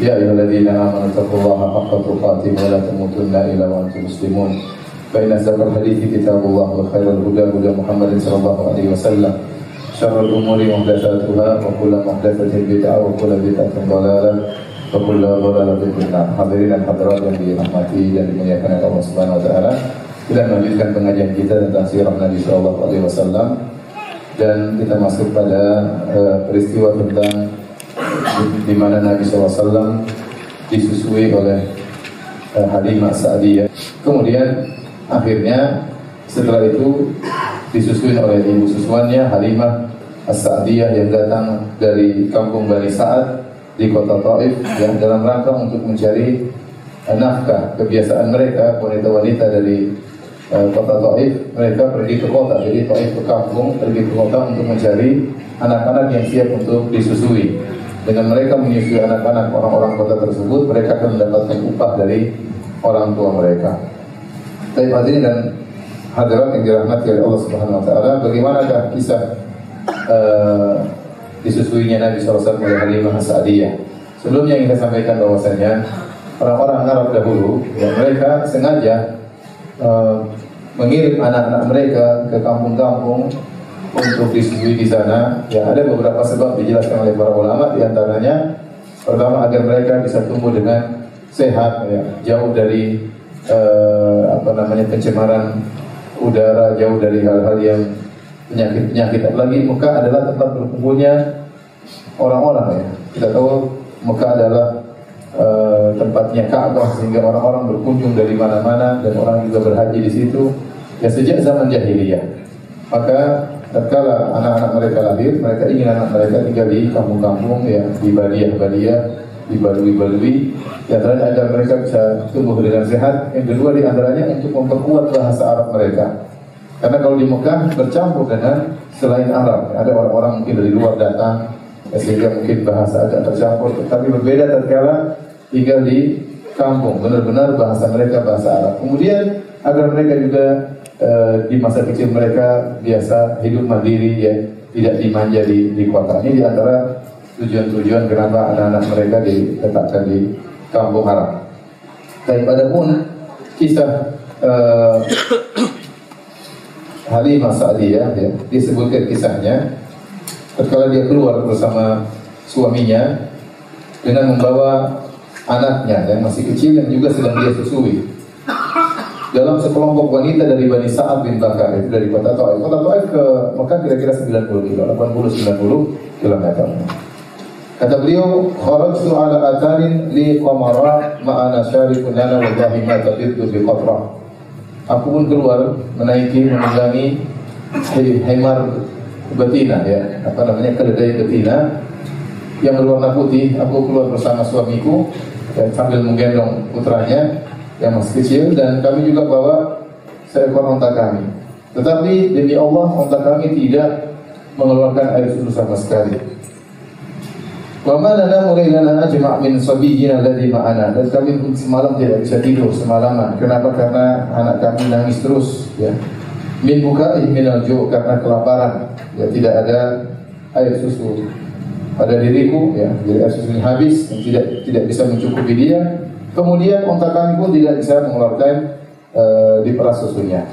rasuluhu la nabiyya ba'dahu. يا أيها الذين آمنوا اتقوا الله حق تقاته ولا تموتن إلا وأنتم مسلمون فإن أصدق الحديث كتاب الله وخير الهدى هدى محمد صلى الله عليه وسلم شر الأمور محدثاتها وكل محدثة بدعة وكل بدعة ضلالة وكل ضلالة في النار حاضرين dan hadirat yang dirahmati dan dimuliakan oleh Allah Subhanahu wa taala kita melanjutkan pengajian kita tentang sirah Nabi sallallahu alaihi wasallam dan kita masuk pada uh, peristiwa tentang di mana Nabi SAW disusui oleh uh, Halimah Sa'diyah. Kemudian akhirnya setelah itu disusui oleh ibu susuannya Halimah As-Sa'diyah yang datang dari kampung Bani Sa'ad di kota Taif yang dalam rangka untuk mencari uh, nafkah kebiasaan mereka wanita-wanita dari uh, kota Taif mereka pergi ke kota jadi Taif ke kampung pergi ke kota untuk mencari anak-anak yang siap untuk disusui dengan mereka menyusui anak-anak orang-orang kota tersebut, mereka akan mendapatkan upah dari orang tua mereka. Tapi hadirin dan hadirat yang dirahmati oleh Allah Subhanahu Wa Taala, bagaimanakah kisah uh, disusuinya Nabi SAW oleh Halimah Sa'diyah? Sebelumnya ingin saya sampaikan bahwasanya orang-orang Arab dahulu, yang mereka sengaja uh, mengirim anak-anak mereka ke kampung-kampung untuk disusui di sana. Ya ada beberapa sebab dijelaskan oleh para ulama di antaranya pertama agar mereka bisa tumbuh dengan sehat ya, jauh dari eh, apa namanya pencemaran udara, jauh dari hal-hal yang penyakit-penyakit. Apalagi Mekah adalah tempat berkumpulnya orang-orang ya. Kita tahu Mekah adalah eh, tempatnya Ka'bah sehingga orang-orang berkunjung dari mana-mana dan orang juga berhaji di situ. Ya sejak zaman jahiliyah. Maka tatkala anak-anak mereka lahir, mereka ingin anak mereka tinggal di kampung-kampung ya, di badiah-badiah, di balui-balui. Di antaranya agar mereka bisa tumbuh dengan sehat. Yang kedua di antaranya untuk memperkuat bahasa Arab mereka. Karena kalau di Mekah bercampur dengan selain Arab, ada orang-orang mungkin dari luar datang, ya, sehingga mungkin bahasa agak tercampur. Tapi berbeda tatkala tinggal di kampung, benar-benar bahasa mereka bahasa Arab. Kemudian agar mereka juga Eh, di masa kecil mereka biasa hidup mandiri ya, tidak dimanja di, di kota. Ini di antara tujuan-tujuan kenapa anak-anak mereka diletakkan di kampung Arab. Tapi pada pun kisah uh, Halimah Sa'diyah ya, disebutkan kisahnya ketika dia keluar bersama suaminya dengan membawa anaknya yang masih kecil yang juga sedang dia susui dalam sekelompok wanita dari Bani Sa'ad bin Bakar itu dari kota Taif. Kota Taif ke Mekah kira-kira 90 kilo, 80 90 km. Kata beliau, "Kharajtu ala atarin li qamara ma'ana syarikun lana wallahi ma tabiddu bi qatra." Aku pun keluar menaiki menunggangi hemar betina ya, apa namanya keledai betina yang berwarna putih. Aku keluar bersama suamiku dan sambil menggendong putranya yang masih kecil dan kami juga bawa seekor onta kami. Tetapi demi Allah onta kami tidak mengeluarkan air susu sama sekali. Wa ma lana mulailana ajma' min sabiyyina alladhi ma'ana dan kami semalam tidak bisa tidur semalaman. Kenapa? Karena anak kami nangis terus ya. Min buka'i min al karena kelaparan. Ya tidak ada air susu pada diriku ya. Jadi air susu habis dan tidak tidak bisa mencukupi dia Kemudian unta kami pun tidak bisa mengeluarkan e, di peras susunya.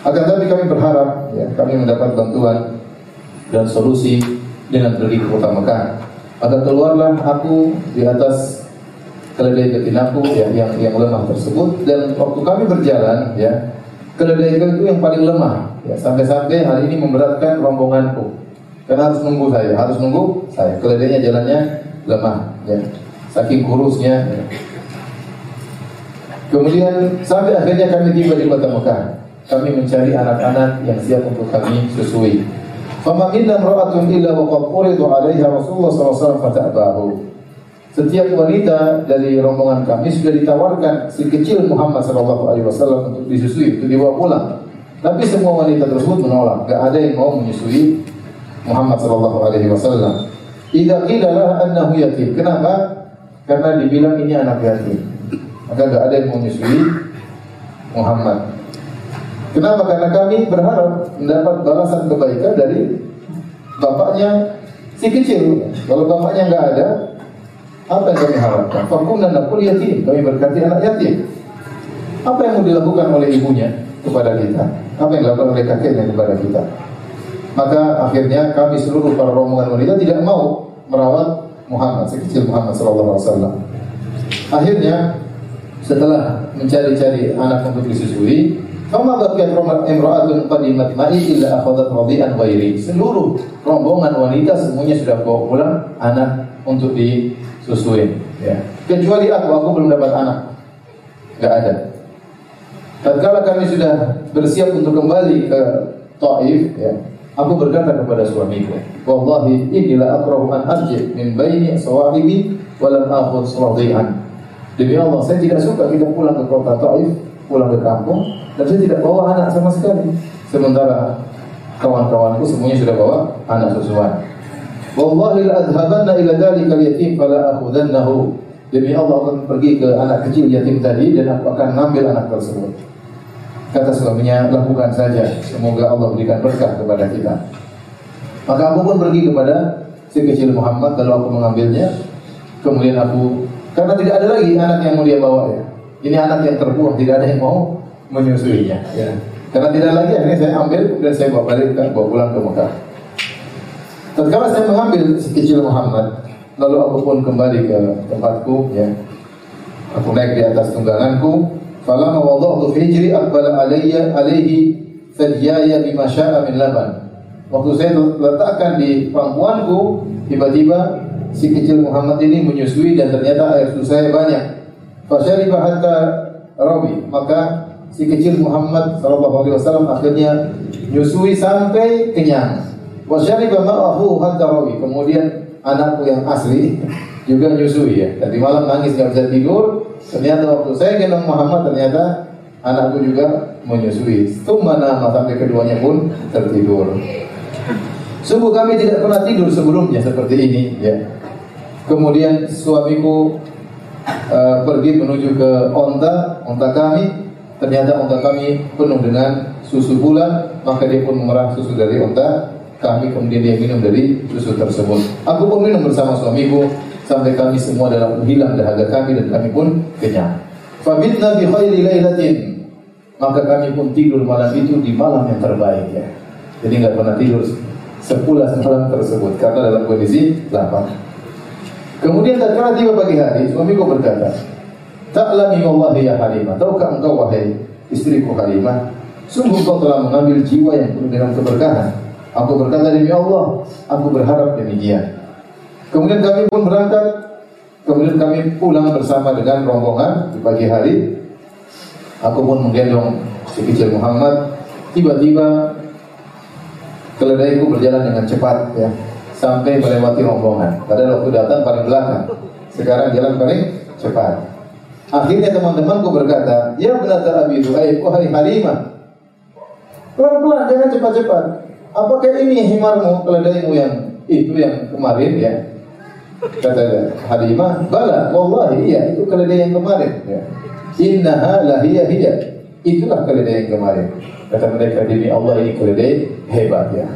Akan tetapi kami berharap ya, kami mendapat bantuan dan solusi dengan pergi ke kota Mekah. Maka keluarlah aku di atas keledai betinaku ya, yang yang lemah tersebut dan waktu kami berjalan ya keledai itu yang paling lemah ya sampai-sampai hal ini memberatkan rombonganku karena harus nunggu saya harus nunggu saya keledainya jalannya lemah ya saking kurusnya ya. Kemudian sampai akhirnya kami tiba di kota Mekah. Kami mencari anak-anak yang siap untuk kami susui. Fama minna illa wa qad uridu 'alaiha Rasulullah sallallahu wasallam fata'bahu. setiap wanita dari rombongan kami sudah ditawarkan si kecil Muhammad Shallallahu Alaihi Wasallam untuk disusui, untuk dibawa pulang. Tapi semua wanita tersebut menolak. Gak ada yang mau menyusui Muhammad Shallallahu Alaihi Wasallam. Tidak adalah annahu yatim. Kenapa? Karena dibilang ini anak yatim. Maka gak ada yang menyusui Muhammad. Kenapa? Karena kami berharap mendapat balasan kebaikan dari bapaknya si kecil. Kalau bapaknya nggak ada, apa yang kami harapkan? Fakunna nakul yatim. Kami berkati anak yatim. Apa yang mau dilakukan oleh ibunya kepada kita? Apa yang dilakukan oleh kakeknya kepada kita? Maka akhirnya kami seluruh para rombongan wanita tidak mau merawat Muhammad, sekecil Muhammad sallallahu alaihi wasallam. Akhirnya setelah mencari-cari anak untuk disusui, Fama baqiat imra'atun qadimat ma'i illa akhadhat radian ghairi. Seluruh rombongan wanita semuanya sudah bawa pulang anak untuk di susuin ya. Kecuali aku, aku belum dapat anak. Enggak ada. Tatkala kami sudah bersiap untuk kembali ke Taif ya, aku berkata kepada suamiku, "Wallahi inilah akrahu an min baini sawahibi wa lam akhud radian." Demi Allah, saya tidak suka kita pulang ke kota Taif, pulang ke kampung, dan saya tidak bawa anak sama sekali. Sementara kawan-kawanku semuanya sudah bawa anak susuan. Wallahi la adhabanna ila dzalika yatim fala akhudannahu. Demi Allah akan pergi ke anak kecil yatim tadi dan aku akan mengambil anak tersebut. Kata suaminya, lakukan saja. Semoga Allah berikan berkah kepada kita. Maka aku pun pergi kepada si kecil Muhammad lalu aku mengambilnya. Kemudian aku karena tidak ada lagi anak yang mau dia bawa ya. Ini anak yang terbuang, tidak ada yang mau menyusuinya. Ya. Karena tidak lagi akhirnya saya ambil dan saya bawa balik bawa pulang ke Mekah. Tatkala saya mengambil si kecil Muhammad, lalu aku pun kembali ke tempatku, ya. Aku naik di atas tungganganku. Falamma wada'tu fi hijri aqbala alayya alayhi sya'a min laban. Waktu saya letakkan di pangkuanku, tiba-tiba si kecil Muhammad ini menyusui dan ternyata air susu saya banyak. Fasyariba hatta rawi. Maka si kecil Muhammad sallallahu alaihi wasallam akhirnya menyusui sampai kenyang. Wasyariba ma'ahu hatta rawi. Kemudian anakku yang asli juga nyusui ya. Tadi malam nangis nggak bisa tidur. Ternyata waktu saya gendong Muhammad ternyata anakku juga menyusui. Tumana sampai keduanya pun tertidur. Sungguh kami tidak pernah tidur sebelumnya seperti ini ya. Kemudian suamiku uh, pergi menuju ke onta, onta kami. Ternyata onta kami penuh dengan susu bulan, maka dia pun memerah susu dari onta kami kemudian dia minum dari susu tersebut. Aku pun minum bersama suamiku sampai kami semua dalam hilang dahaga kami dan kami pun kenyang. Fabitna bi khairi lailatin. Maka kami pun tidur malam itu di malam yang terbaik ya. Jadi nggak pernah tidur sepulas malam tersebut karena dalam kondisi lapar. Kemudian tatkala tiba pagi hari, suamiku berkata, "Ta'lami wallahi ya Halimah, tahukah engkau wahai istriku Halimah, sungguh engkau telah mengambil jiwa yang penuh dengan keberkahan Aku berkata demi Allah, aku berharap demikian. Kemudian kami pun berangkat, kemudian kami pulang bersama dengan rombongan di pagi hari. Aku pun menggendong si kecil Muhammad. Tiba-tiba keledaiku berjalan dengan cepat ya sampai melewati rombongan. Padahal waktu datang paling belakang. Sekarang jalan paling cepat. Akhirnya teman-temanku berkata, Ya benar Abi Duhaib, wahai Halimah. Pelan-pelan, jangan cepat-cepat. Apakah ini himarmu, keledaimu yang itu yang kemarin ya? Kata Halimah, bala, wallahi iya, itu keledai yang kemarin. Ya. Innaha lahiyah hiya. Itulah keledai yang kemarin. Kata mereka, demi Allah ini keledai hebat ya.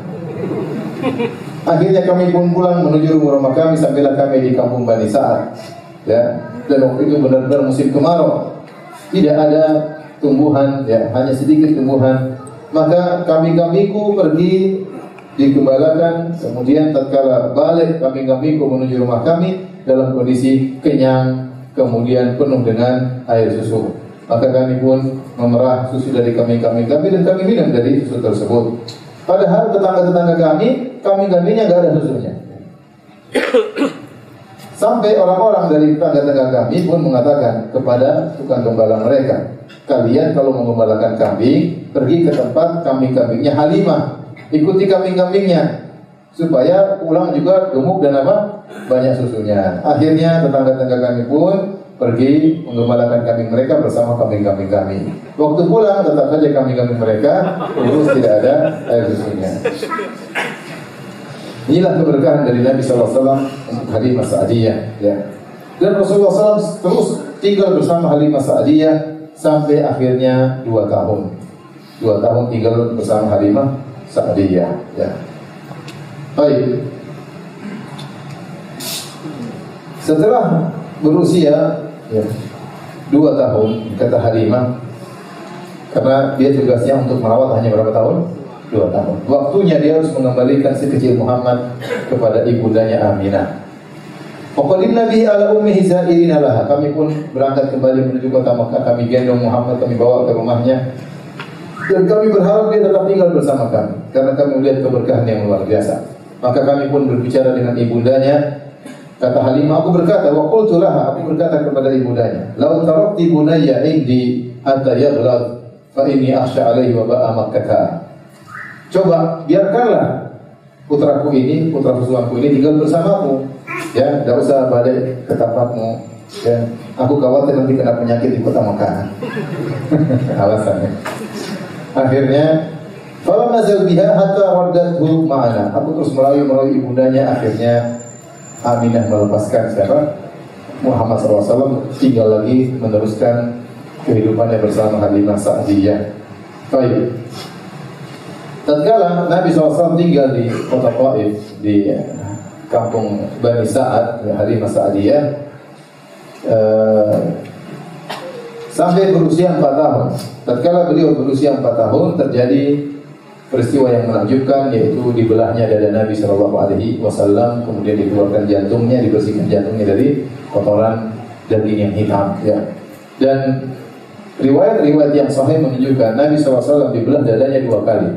Akhirnya kami pun pulang menuju rumah kami sampailah kami di kampung Bani Sa'ad. Ya, dan waktu itu benar-benar musim kemarau. Tidak ada tumbuhan, ya, hanya sedikit tumbuhan maka kambing-kambingku pergi dikembalakan kemudian tatkala balik kambing-kambingku menuju rumah kami dalam kondisi kenyang kemudian penuh dengan air susu maka kami pun memerah susu dari kambing-kambing kami dan kami minum dari susu tersebut padahal tetangga-tetangga kami kambing-kambingnya nggak ada susunya sampai orang-orang dari tetangga-tetangga kami pun mengatakan kepada tukang gembala mereka kalian kalau mengembalakan kambing, pergi ke tempat kambing-kambingnya Halimah. Ikuti kambing-kambingnya. supaya pulang juga gemuk dan apa banyak susunya. Akhirnya tetangga-tetangga kami pun pergi menggembalakan kambing mereka bersama kambing-kambing kami. Waktu pulang tetap saja kambing-kambing mereka urus tidak ada air susunya. Inilah keberkahan dari Nabi SAW untuk Halimah Sa'diyah. Ya. Dan Rasulullah SAW terus tinggal bersama Halimah Sa'diyah sampai akhirnya dua tahun. Dua tahun tinggal bersama Halimah Sa'diyah. Ya. Baik. Setelah berusia ya, dua tahun, kata Halimah, karena dia tugasnya untuk merawat hanya berapa tahun? Dua tahun. Waktunya dia harus mengembalikan si kecil Muhammad kepada ibundanya Aminah. Pokoknya Nabi ala ummihi zairina laha. Kami pun berangkat kembali menuju kota Makkah. Kami gendong Muhammad, kami bawa ke rumahnya. Dan kami berharap dia tetap tinggal bersama kami. Karena kami melihat keberkahan yang luar biasa. Maka kami pun berbicara dengan ibundanya. Kata Halimah, aku berkata, wa qultu laha, aku berkata kepada ibundanya, "Lau tarakti bunayya indi hatta yaghlad fa inni akhsha alaihi wa ba'a Makkah." Coba biarkanlah putraku ini, putra susuanku ini tinggal bersamamu. Ya, tidak usah balik ke tempatmu. Ya, aku khawatir nanti kena penyakit di kota Mekah. Alasannya. Akhirnya Falam nazal biha hatta raddathu ma'ana. Aku terus merayu-merayu ibundanya akhirnya Aminah melepaskan siapa? Muhammad SAW tinggal lagi meneruskan kehidupannya bersama Halimah Sa'diyah. Baik. Tatkala Nabi SAW tinggal di kota Taif di eh, kampung Bani Sa'ad, Halimah Sa'diyah, eh, sampai berusia 4 tahun. Tatkala beliau berusia 4 tahun terjadi peristiwa yang menakjubkan yaitu dibelahnya dada Nabi Shallallahu Alaihi Wasallam, kemudian dikeluarkan jantungnya, dibersihkan jantungnya dari kotoran daging yang hitam. Ya. Dan riwayat-riwayat yang sahih menunjukkan Nabi SAW dibelah dadanya dua kali.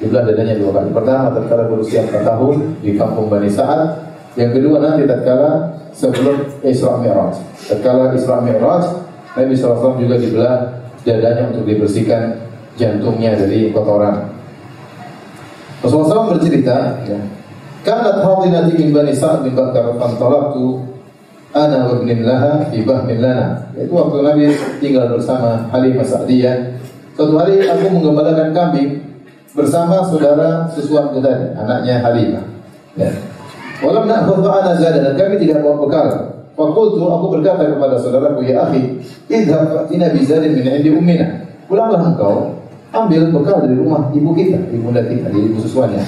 Dibelah dadanya dua kali. Pertama tatkala berusia 4 tahun di kampung Bani Sa'ad. Yang kedua nanti tatkala sebelum Isra Mi'raj. Tatkala Isra Mi'raj, Nabi SAW juga dibelah dadanya untuk dibersihkan jantungnya dari kotoran. Rasulullah SAW bercerita, ya, Kanat hadinati min Bani Sa'ad bin Bakar fantalabtu ana wa ibnin laha fi bahmin lana. Itu waktu Nabi tinggal bersama Halimah Sa'diyah. Suatu hari aku menggembalakan kambing bersama saudara sesuatu tadi, anaknya Halimah. Ya. Walam na'khudh ma'ana zada dan kami tidak bawa bekal. Fakultu aku berkata kepada saudaraku ya akhi, idhab fa'tina bi zadin min indi ummina. Pulanglah engkau ambil bekal dari rumah ibu kita, ibunda kita, di ibu susuannya.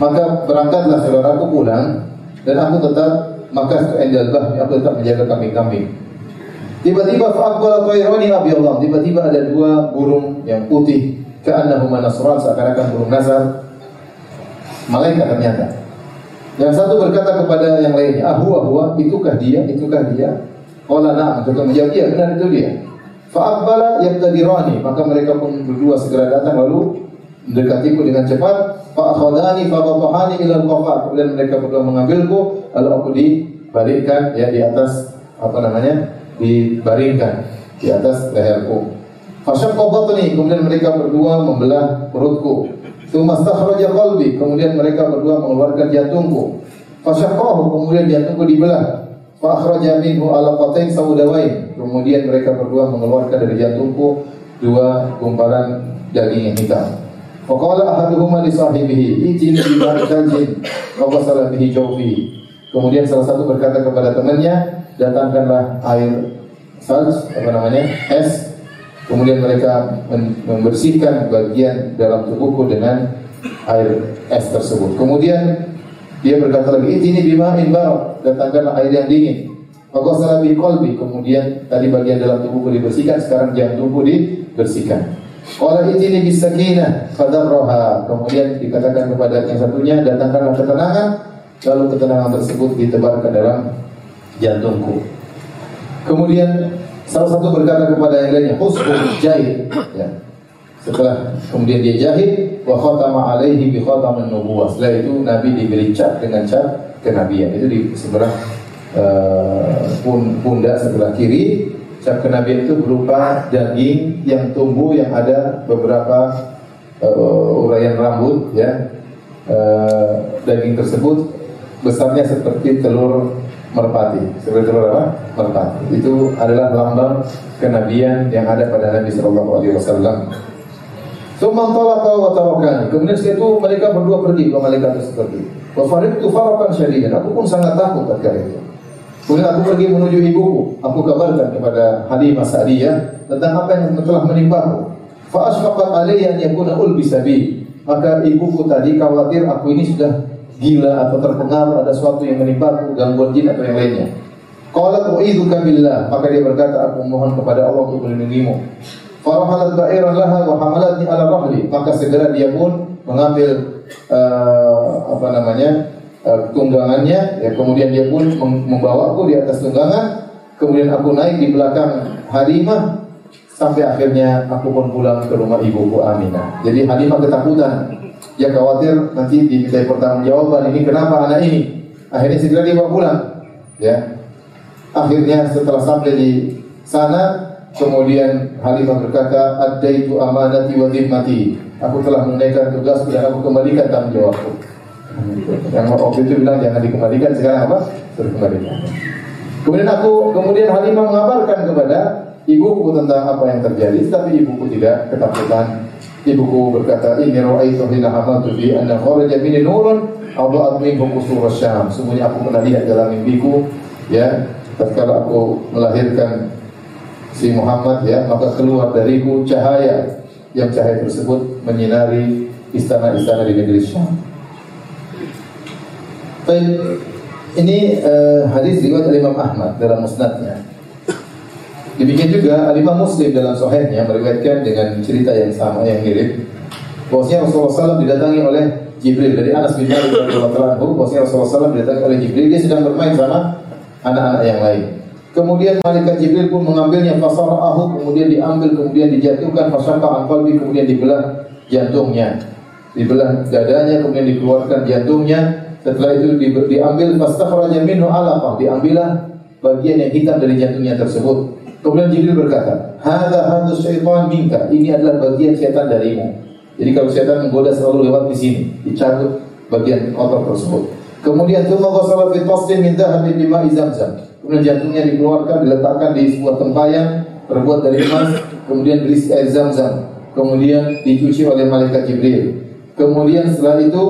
Maka berangkatlah saudaraku pulang dan aku tetap maka endal aku tetap menjaga kambing-kambing. Tiba-tiba fa'aqbala tayrani Allah. Tiba-tiba ada dua burung yang putih Ka'annahuma nasran seakan-akan burung nazar. Malaikat ternyata. Yang satu berkata kepada yang lainnya, "Ah, huwa, itukah dia? Itukah dia?" Qala na'am, mereka menjawab, "Iya, benar itu dia." Fa'aqbala yaqtadirani, maka mereka pun berdua segera datang lalu mendekatiku dengan cepat. Fa'akhadani fa'qatahani ila al-qafar. Kemudian mereka berdua mengambilku, lalu aku dibalikkan ya di atas apa namanya? dibaringkan di atas leherku. Fasyaqqa batni, kemudian mereka berdua membelah perutku. Tsumma stakhraja qalbi, kemudian mereka berdua mengeluarkan jantungku. Fasyaqqahu, kemudian jantungku dibelah. Fa akhraja minhu alaqatain saudawain. Kemudian mereka berdua mengeluarkan dari jantungku dua gumpalan daging yang hitam. Faqala ahaduhuma li sahibihi, "Itini bima tajin wa qasala bihi jawfi." Kemudian salah satu berkata kepada temannya, "Datangkanlah air salj, apa namanya? es Kemudian mereka membersihkan bagian dalam tubuhku dengan air es tersebut. Kemudian dia berkata lagi, ini bima in barok, datangkanlah air yang dingin. Maka salah kolbi. Kemudian tadi bagian dalam tubuhku dibersihkan, sekarang jantungku dibersihkan. Qala itini bisakinah roha. Kemudian dikatakan kepada yang satunya, datangkanlah ketenangan, lalu ketenangan tersebut ditebarkan dalam jantungku. Kemudian Salah satu berkata kepada yang lainnya, "Husbun jahit." Ya. Setelah kemudian dia jahit, wa khatama alaihi bi khatamin nubuwah. Setelah itu Nabi diberi cap dengan cap kenabian. Itu di sebelah uh, pundak sebelah kiri. Cap kenabian itu berupa daging yang tumbuh yang ada beberapa uh, urayan rambut ya. eh, daging tersebut besarnya seperti telur merpati. Seperti telur apa? Merpati. Itu adalah lambang kenabian yang ada pada Nabi Shallallahu Alaihi Wasallam. Tsumma talaqa wa tarakani. Kemudian setelah itu mereka berdua pergi ke malaikat tersebut. Wa fariqtu farakan syadidan. Aku pun sangat takut ketika itu. Kemudian aku pergi menuju ibuku. Aku kabarkan kepada Halimah Sa'diyah tentang apa yang telah menimpaku. Fa asfaqat alayya an yakuna ulbisa bi. Maka ibuku tadi khawatir aku ini sudah gila atau terpengaruh ada sesuatu yang menimpaku, gangguan jin atau yang lainnya. Qalat u'idzuka billah. Maka dia berkata, aku mohon kepada Allah untuk melindungimu. Farahalat ba'iran laha wa hamalatni ala rahli. Maka segera dia pun mengambil uh, apa namanya? Uh, tunggangannya ya kemudian dia pun membawaku di atas tunggangan kemudian aku naik di belakang Halimah sampai akhirnya aku pun pulang ke rumah ibuku Aminah. Jadi Halimah ketakutan. Dia khawatir nanti diminta pertanggungjawaban ini kenapa anak ini. Akhirnya segera dibawa pulang. Ya. Akhirnya setelah sampai di sana Kemudian Halimah berkata, "Addaitu amanati wa dhimmati." Aku telah menunaikan tugas dan aku kembalikan tanggung jawabku. Yang waktu itu bilang jangan dikembalikan, sekarang apa? Suruh kembalikan. Kemudian aku, kemudian Halimah mengabarkan kepada ibuku tentang apa yang terjadi, tapi ibuku tidak ketakutan. Ibuku berkata, "Ini ra'aitu hina hamaltu bi anna kharaja minni nurun adha'at minhu qusur syam." Sungguhnya aku pernah lihat dalam mimpiku ya, tatkala aku melahirkan si Muhammad ya maka keluar dariku cahaya yang cahaya tersebut menyinari istana-istana di negeri Syam. Baik, ini uh, hadis riwayat Imam Ahmad dalam musnadnya. Demikian juga Imam Muslim dalam sahihnya meriwayatkan dengan cerita yang sama yang mirip. Bahwasanya Rasulullah SAW didatangi oleh Jibril dari Anas bin Malik radhiyallahu anhu. Bahwasanya Rasulullah SAW didatangi oleh Jibril dia sedang bermain sama anak-anak yang lain. Kemudian malaikat Jibril pun mengambilnya fasarahu kemudian diambil kemudian dijatuhkan fasaka qalbi kemudian dibelah jantungnya. Dibelah dadanya kemudian dikeluarkan jantungnya. Setelah itu di, diambil fastakhraja minhu alaqah diambillah bagian yang hitam dari jantungnya tersebut. Kemudian Jibril berkata, "Hadza hadzu syaitan minka." Ini adalah bagian setan darimu. Jadi kalau setan menggoda selalu lewat di sini, dicabut bagian kotor tersebut. Kemudian tsumma ghasala fi tasdin min dhahabin bima zamzam. Kemudian jantungnya dikeluarkan, diletakkan di sebuah tempayan terbuat dari emas, kemudian berisi air zam-zam. Kemudian dicuci oleh malaikat Jibril. Kemudian setelah itu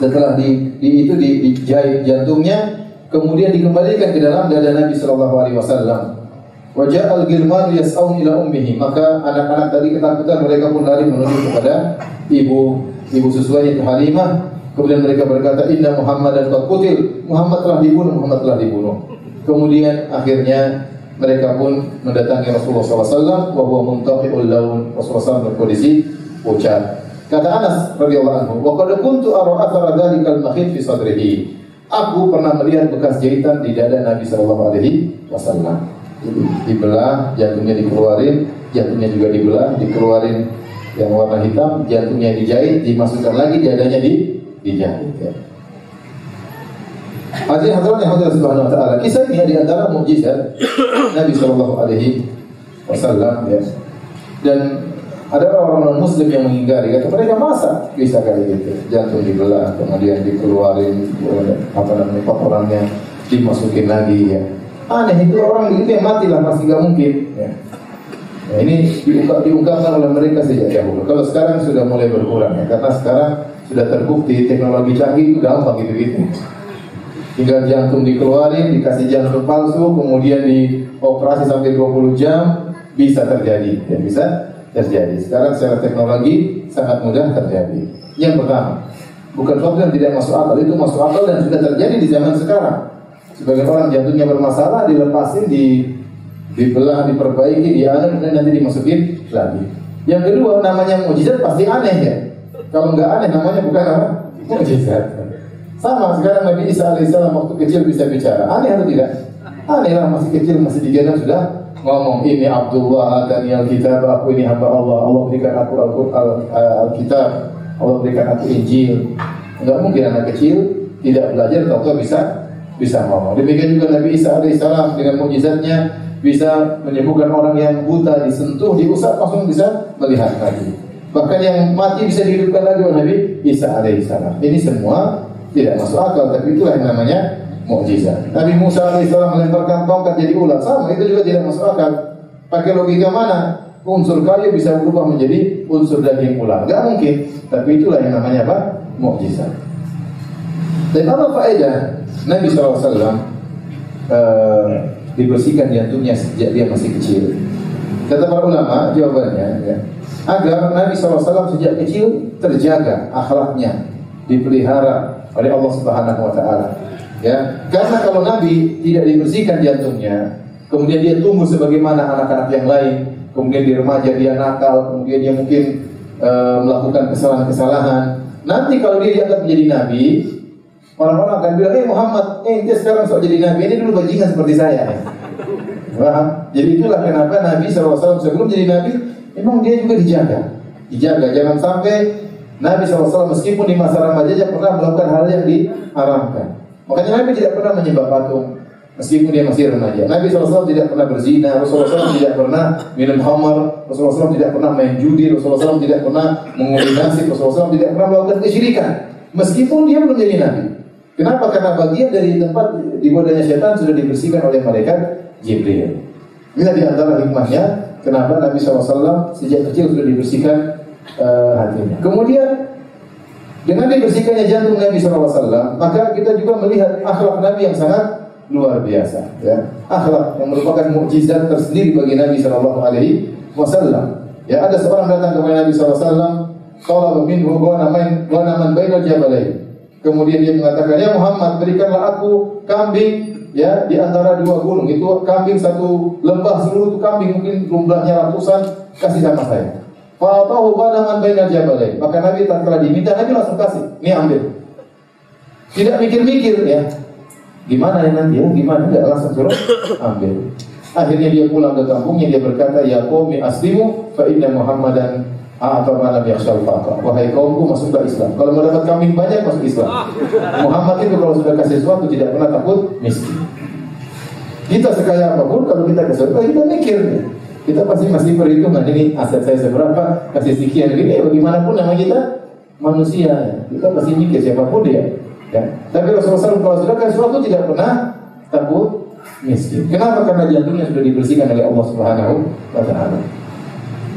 setelah di, di itu di, dijahit jantungnya, kemudian dikembalikan ke dalam dada Nabi Shallallahu Alaihi. Wajah al gilman yas'aun ila ummihi maka anak-anak tadi ketakutan mereka pun lari menuju kepada ibu ibu susunya itu Halimah kemudian mereka berkata inna Muhammad dan kutil Muhammad telah dibunuh Muhammad telah dibunuh Kemudian akhirnya mereka pun mendatangi Rasulullah SAW bahwa muntaqiul laun Rasulullah SAW berkondisi pucat. Kata Anas radhiyallahu anhu, "Wa qad kuntu ara athara dzalikal makhit fi sadrihi." Aku pernah melihat bekas jahitan di dada Nabi sallallahu alaihi wasallam. Dibelah, jantungnya dikeluarin, jantungnya juga dibelah, dikeluarin yang warna hitam, jantungnya dijahit, dimasukkan lagi, dadanya di dijahit. Ya. Hadirin hadirat yang hadir subhanahu wa taala. Kisah ini di antara mukjizat Nabi sallallahu alaihi wasallam ya. Dan ada orang non muslim yang mengingkari kata mereka masa bisa kayak gitu jantung dibelah kemudian dikeluarin apa namanya kotorannya dimasukin lagi ya aneh itu orang itu yang mati lah pasti gak mungkin ya. Nah, ini diungkap, diungkapkan oleh mereka sejak dahulu. Kalau sekarang sudah mulai berkurang ya, karena sekarang sudah terbukti teknologi canggih itu gampang gitu-gitu tinggal jantung dikeluarin, dikasih jantung palsu, kemudian dioperasi sampai 20 jam, bisa terjadi. Ya, bisa terjadi. Sekarang secara teknologi sangat mudah terjadi. Yang pertama, bukan suatu yang tidak masuk akal, itu masuk akal dan sudah terjadi di zaman sekarang. Sebagian orang jantungnya bermasalah, dilepasin, di dibelah, diperbaiki, dianut, dan nanti dimasukin lagi. Yang kedua, namanya mujizat pasti aneh ya. Kalau nggak aneh, namanya bukan apa? Mujizat. Sama sekarang Nabi Isa alaihissalam waktu kecil bisa bicara. Aneh atau tidak? Aneh lah masih kecil masih digendong sudah ngomong ini Abdullah dan yang kitab aku ini hamba Allah. Allah berikan aku Alkitab. Allah berikan aku Injil. Enggak mungkin anak kecil tidak belajar atau bisa bisa ngomong. Demikian juga Nabi Isa alaihissalam dengan mujizatnya bisa menyembuhkan orang yang buta disentuh, diusap langsung bisa melihat lagi. Bahkan yang mati bisa dihidupkan lagi oleh Nabi Isa alaihissalam. Ini semua tidak masuk akal, tapi itulah yang namanya mukjizat. Nabi Musa alaihissalam melemparkan tongkat jadi ular, sama itu juga tidak masuk akal. Pakai logika mana? Unsur kayu bisa berubah menjadi unsur daging ular. Gak mungkin. Tapi itulah yang namanya apa? Mukjizat. Dan apa faedah Nabi SAW uh, eh, dibersihkan jantungnya sejak dia masih kecil? Kata para ulama, jawabannya ya, agar Nabi SAW sejak kecil terjaga akhlaknya, dipelihara oleh Allah Subhanahu Wa Taala. Ya, karena kalau Nabi tidak dibersihkan jantungnya, kemudian dia tumbuh sebagaimana anak-anak yang lain, kemudian di remaja dia nakal, kemudian dia mungkin uh, melakukan kesalahan-kesalahan. Nanti kalau dia dianggap menjadi nabi, orang-orang akan bilang, "Eh Muhammad, eh dia sekarang sok jadi nabi, ini dulu bajingan seperti saya." Paham? Jadi itulah kenapa Nabi SAW sebelum jadi nabi, memang dia juga dijaga. Dijaga, jangan sampai Nabi SAW meskipun di masa remaja pernah melakukan hal yang diharamkan. Makanya Nabi tidak pernah menyembah patung meskipun dia masih remaja. Nabi SAW tidak pernah berzina, Rasulullah SAW tidak pernah minum khamar, Rasulullah SAW tidak pernah main judi, Rasulullah SAW tidak pernah mengundi nasi, Rasulullah SAW tidak pernah melakukan kesyirikan. Meskipun dia belum jadi Nabi. Kenapa? Karena bagian dari tempat di godanya setan sudah dibersihkan oleh malaikat Jibril. Ini di antara hikmahnya kenapa Nabi SAW sejak kecil sudah dibersihkan uh. Kemudian dengan dibersihkannya jantung Nabi SAW, maka kita juga melihat akhlak Nabi yang sangat luar biasa. Ya, akhlak yang merupakan mukjizat tersendiri bagi Nabi Wasallam. Ya, ada seorang datang kepada Nabi SAW, kalau minhu ghanaman ghanaman bainal jabalain. Kemudian dia mengatakan, "Ya Muhammad, berikanlah aku kambing ya di antara dua gunung. Itu kambing satu lembah seluruh itu kambing mungkin jumlahnya ratusan, kasih sama saya." Fa'atahu ghanaman bainal jabalain. Maka Nabi tak telah diminta, Nabi langsung kasih. Ini ambil. Tidak mikir-mikir ya. Gimana ya nanti ya? Gimana? Enggak langsung suruh ambil. Akhirnya dia pulang ke kampungnya dia berkata, "Ya qaumi aslimu fa inna Muhammadan atau malam yang faqa. Wahai kaumku masuklah Islam. Kalau mau dapat kambing banyak masuk Islam. Muhammad itu kalau sudah kasih sesuatu tidak pernah takut miskin. Kita sekaya apa pun kalau kita ke surga kita mikir kita pasti masih perhitungan ini aset saya seberapa, kasih sekian gini, ya bagaimanapun nama kita manusia, kita pasti mikir siapa pun dia. Ya. Tapi Rasulullah SAW kalau sudah kasih sesuatu tidak pernah takut miskin. Kenapa? Karena jantungnya sudah dibersihkan oleh Allah Subhanahu wa taala.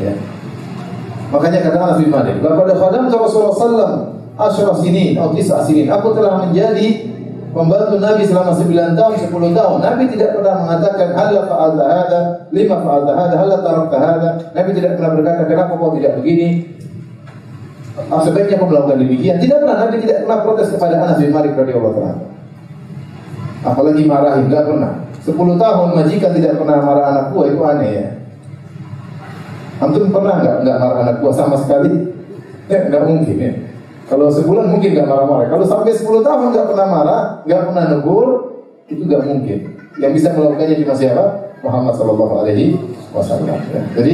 Ya. Makanya kata Anas bin Malik, "Laqad khadamtu Rasulullah sallallahu asyra sinin atau tis'a sinin." Aku telah menjadi membantu Nabi selama 9 tahun, 10 tahun. Nabi tidak pernah mengatakan hal fa'alta hada, lima fa'alta hada, hal tarakta hada. Nabi tidak pernah berkata kenapa kau tidak begini? Ah, sebaiknya kau melakukan demikian. Tidak pernah. Nabi tidak pernah protes kepada Anas bin Malik radhiyallahu taala. Apalagi marahin, tidak pernah. 10 tahun majikan tidak pernah marah anak buah itu aneh ya. Antum pernah nggak nggak marah anak buah sama sekali? Ya nggak mungkin ya. Kalau sebulan mungkin nggak marah-marah. Kalau sampai 10 tahun nggak pernah marah, nggak pernah negur, itu nggak mungkin. Yang bisa melakukannya cuma siapa? Muhammad Shallallahu Alaihi Wasallam. Ya. Jadi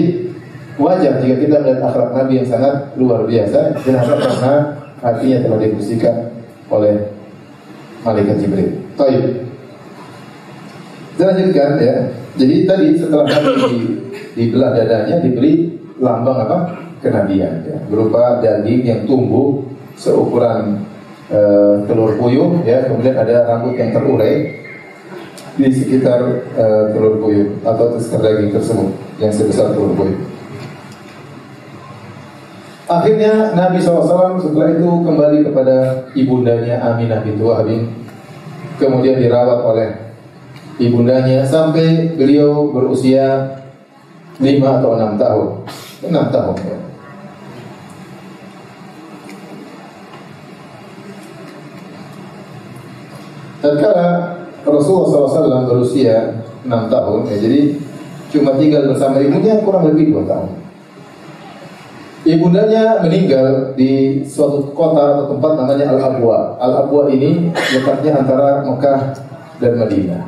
wajar jika kita melihat akhlak Nabi yang sangat luar biasa. Kenapa? Karena hatinya telah dibersihkan oleh malaikat Jibril. Taib. Kita ya. Jadi tadi setelah Nabi di, dibelah dadanya diberi lambang apa? Kenabian ya. berupa daging yang tumbuh seukuran e, telur puyuh ya kemudian ada rambut yang terurai di sekitar e, telur puyuh atau sekitar daging tersebut yang sebesar telur puyuh. Akhirnya Nabi SAW setelah itu kembali kepada ibundanya Aminah bintu Wahbin kemudian dirawat oleh ibundanya sampai beliau berusia lima atau enam tahun enam tahun ya. Tatkala Rasulullah SAW berusia 6 tahun, ya, jadi cuma tinggal bersama ibunya kurang lebih 2 tahun. Ibundanya meninggal di suatu kota atau tempat namanya Al-Abwa. Al-Abwa ini letaknya antara Mekah dan Madinah.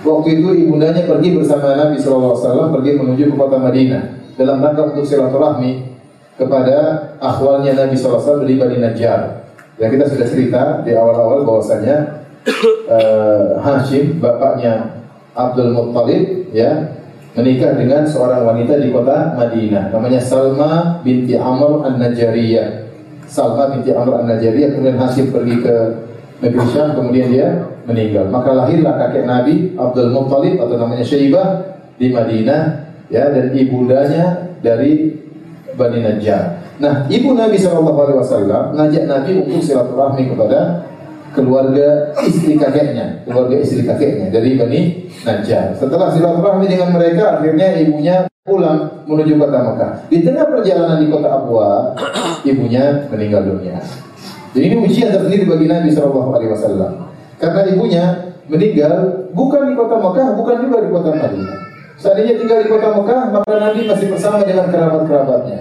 Waktu itu ibundanya pergi bersama Nabi SAW pergi menuju ke kota Madinah dalam rangka untuk silaturahmi kepada akhwalnya Nabi SAW di Bani Najjar. Yang kita sudah cerita di awal-awal bahwasanya uh, Hashim bapaknya Abdul Muttalib ya menikah dengan seorang wanita di kota Madinah namanya Salma binti Amr An-Najariyah. Salma binti Amr An-Najariyah kemudian Hashim pergi ke negeri Syam kemudian dia meninggal. Maka lahirlah kakek Nabi Abdul Muttalib atau namanya Syaibah di Madinah ya dan ibundanya dari Bani Najjar. Nah, ibu Nabi Shallallahu Alaihi Wasallam ngajak Nabi untuk silaturahmi kepada keluarga istri kakeknya, keluarga istri kakeknya dari Bani Najjar. Setelah silaturahmi dengan mereka, akhirnya ibunya pulang menuju kota Mekah. Di tengah perjalanan di kota Abwa, ibunya meninggal dunia. Jadi ini ujian tersendiri bagi Nabi Shallallahu Alaihi Wasallam. Karena ibunya meninggal bukan di kota Mekah, bukan juga di kota Madinah. Seandainya tinggal di kota Mekah, maka Nabi masih bersama dengan kerabat-kerabatnya.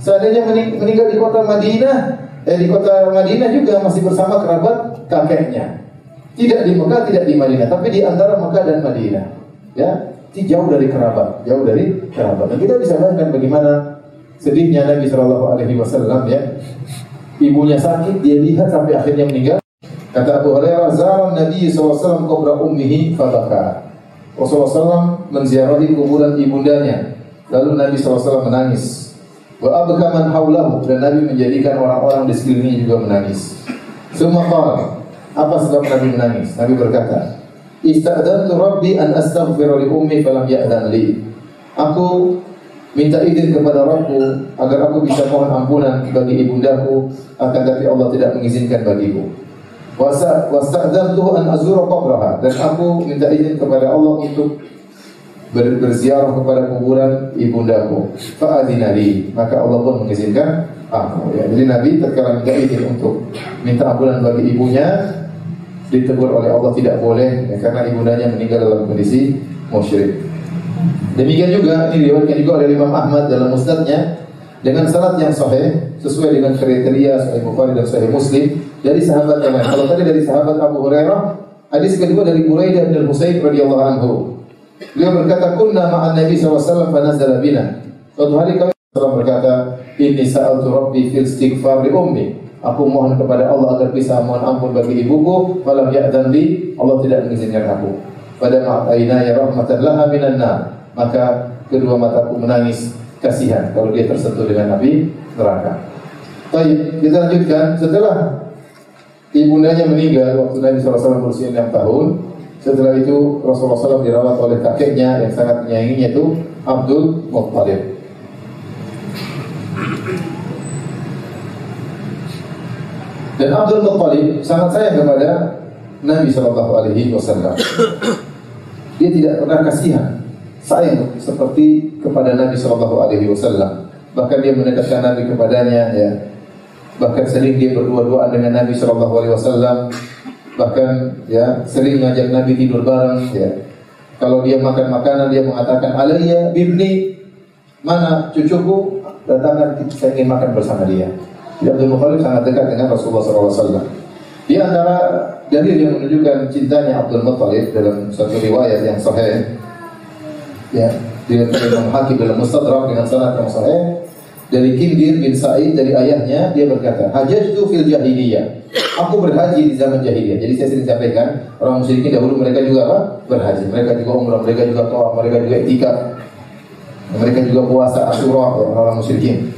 Seandainya meninggal di kota Madinah, eh di kota Madinah juga masih bersama kerabat kakeknya. Tidak di Mekah, tidak di Madinah, tapi di antara Mekah dan Madinah. Ya, jauh dari kerabat, jauh dari kerabat. Dan kita bisa bayangkan bagaimana sedihnya Nabi Shallallahu Alaihi Wasallam ya. Ibunya sakit, dia lihat sampai akhirnya meninggal. Kata Abu Hurairah, "Zaran Nabi SAW kubra ummihi fabaka." Rasulullah SAW menziarahi kuburan ibundanya. Lalu Nabi SAW menangis. Wa abka man haulahu dan Nabi menjadikan orang-orang di sekelilingnya juga menangis. Semua qala, apa sebab Nabi menangis? Nabi berkata, "Ista'dantu Rabbi an astaghfira li ummi falam ya'dan li." Aku minta izin kepada Rabbku agar aku bisa mohon ampunan bagi ibundaku akan tapi Allah tidak mengizinkan bagiku. Wasa wasta'dantu an azura qabraha dan aku minta izin kepada Allah untuk ber berziarah kepada kuburan ibundaku. Fa'adinali, maka Allah pun mengizinkan aku. Ya. Jadi Nabi terkala minta izin untuk minta ampunan bagi ibunya, ditegur oleh Allah tidak boleh ya, karena ibundanya meninggal dalam kondisi musyrik. Demikian juga ini diriwayatkan juga oleh Imam Ahmad dalam musnadnya dengan sanad yang sahih sesuai dengan kriteria Sahih Bukhari dan Sahih Muslim dari sahabat yang lain. Kalau tadi dari sahabat Abu Hurairah, hadis kedua dari Buraidah bin Husain radhiyallahu anhu. Beliau berkata, "Kunna ma'an Nabi SAW fa nazala bina." Suatu hari kami SAW berkata, "Ini sa'altu Rabbi fil istighfar li ummi." Aku mohon kepada Allah agar bisa mohon ampun bagi ibuku, falam ya'dan li, Allah tidak mengizinkan aku. Pada ma'aina ya rahmatan laha minan Maka kedua mataku menangis kasihan kalau dia tersentuh dengan api neraka. Baik, kita lanjutkan. Setelah ibundanya meninggal waktu Nabi SAW berusia 6 tahun, setelah itu Rasulullah SAW dirawat oleh kakeknya yang sangat menyayanginya itu Abdul Muttalib. Dan Abdul Muttalib sangat sayang kepada Nabi Shallallahu Alaihi Wasallam. Dia tidak pernah kasihan, sayang seperti kepada Nabi Shallallahu Alaihi Wasallam. Bahkan dia mendekatkan Nabi kepadanya, ya. Bahkan sering dia berdua-duaan dengan Nabi Shallallahu Alaihi Wasallam bahkan ya sering ngajak Nabi tidur bareng ya. Kalau dia makan makanan dia mengatakan alayya bibni mana cucuku datangkan saya ingin makan bersama dia. Jadi Abdul Muthalib sangat dekat dengan Rasulullah SAW. Di antara dalil yang menunjukkan cintanya Abdul Muthalib dalam satu riwayat yang sahih ya dia Imam Hakim dalam Mustadrak dengan sanad yang sahih dari Kindir bin Sa'id dari ayahnya dia berkata, "Hajjatu fil jahiliyah." Aku berhaji di zaman jahiliyah. Jadi saya sering sampaikan, orang musyrikin dahulu mereka juga apa? Berhaji. Mereka juga umrah, mereka juga tawaf, mereka juga itikaf. Mereka juga puasa Asyura ya, orang musyrikin.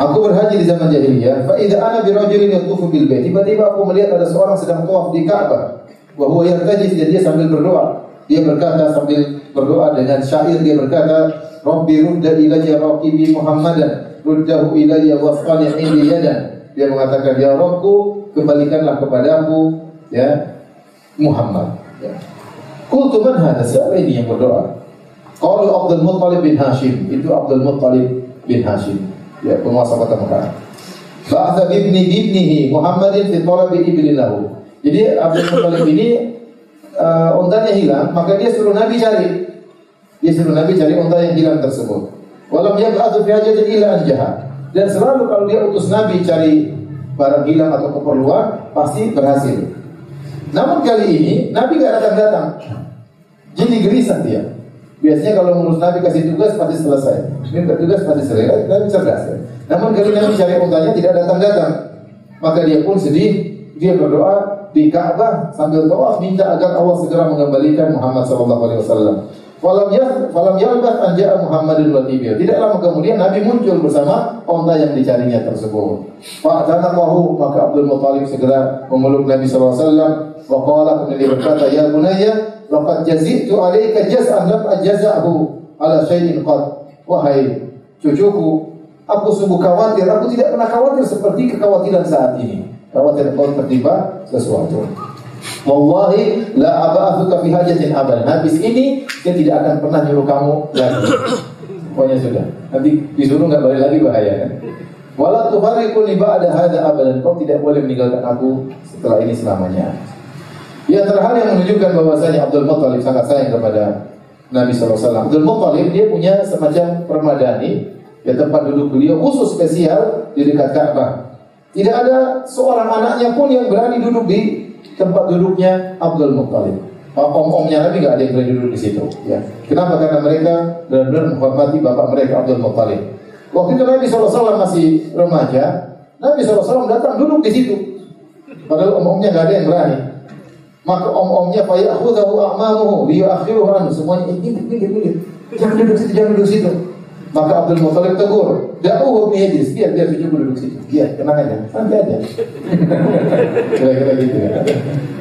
Aku berhaji di zaman jahiliyah, fa idza ana bi rajulin yatufu bil bait. Tiba-tiba aku melihat ada seorang sedang tawaf di Ka'bah. Wa huwa yartaji dan dia sambil berdoa. Dia berkata sambil berdoa dengan syair dia berkata, "Rabbi rudda ilayya raqibi Muhammadan." Ruddahu ilayya wasfani indi yadan. Dia mengatakan, "Ya Rabbku, kembalikanlah kepadaku ya Muhammad." Ya. Qultu man hadha? Siapa ini yang berdoa? Qalu Abdul Muttalib bin Hashim. Itu Abdul Muttalib bin Hashim. Ya, penguasa kota Mekah. Ba'atha bibni bibnihi Muhammadin fi talabi ibnin lahu. Jadi Abdul Muttalib ini uh, untanya hilang, maka dia suruh Nabi cari. Dia suruh Nabi cari unta yang hilang tersebut. Walam yab'atsu fi hajatin illa anjaha. Dan selalu kalau dia utus Nabi cari barang hilang atau keperluan, pasti berhasil. Namun kali ini Nabi gak datang-datang. Jadi gelisah dia. Biasanya kalau ngurus Nabi kasih tugas pasti selesai. Ini tugas pasti selesai. Nabi cerdas. Ya. Namun kali Nabi cari untanya tidak datang-datang. Maka dia pun sedih. Dia berdoa di Ka'bah sambil tawaf minta agar Allah segera mengembalikan Muhammad wasallam. Falam yas falam yalbat an ja'a wal ibil. Tidak lama kemudian Nabi muncul bersama onta yang dicarinya tersebut. Fa'tanaqahu maka Abdul Muthalib segera memeluk Nabi sallallahu alaihi wasallam wa qala kemudian berkata ya bunayya laqad jazitu alayka jaz'an lam ajza'hu ala syai'in qad. Wahai cucuku, aku sungguh khawatir, aku tidak pernah khawatir seperti kekhawatiran saat ini. Khawatir kau tertimpa sesuatu. Wallahi la aba'athuka fi hajatin abadan. Habis ini dia tidak akan pernah nyuruh kamu lagi. Pokoknya sudah. Nanti disuruh nggak balik lagi bahaya kan. Wala tufariquni ba'da hadza abadan. Kau tidak boleh meninggalkan aku setelah ini selamanya. Di antara hal yang menunjukkan bahwasanya Abdul Muttalib sangat sayang kepada Nabi SAW. Abdul Muttalib dia punya semacam permadani ya tempat duduk beliau khusus spesial di dekat Ka'bah. Tidak ada seorang anaknya pun yang berani duduk di tempat duduknya Abdul Muttalib. Om-omnya Nabi nggak ada yang berani duduk di situ. Ya. Kenapa? Karena mereka benar-benar menghormati bapak mereka Abdul Muttalib. Waktu itu Nabi SAW masih remaja, Nabi SAW datang duduk di situ. Padahal om-omnya nggak ada yang berani. Maka om-omnya fayakhudahu a'mamuhu liyuakhiruhu anhu. Semuanya ini minggir, minggir. Jangan duduk situ, jangan duduk situ. Maka Abdul Muttalib tegur, Da'uhu mihajis, biar biar cucu duduk situ. Biar, tenang aja, santai aja. Kira-kira gitu ya.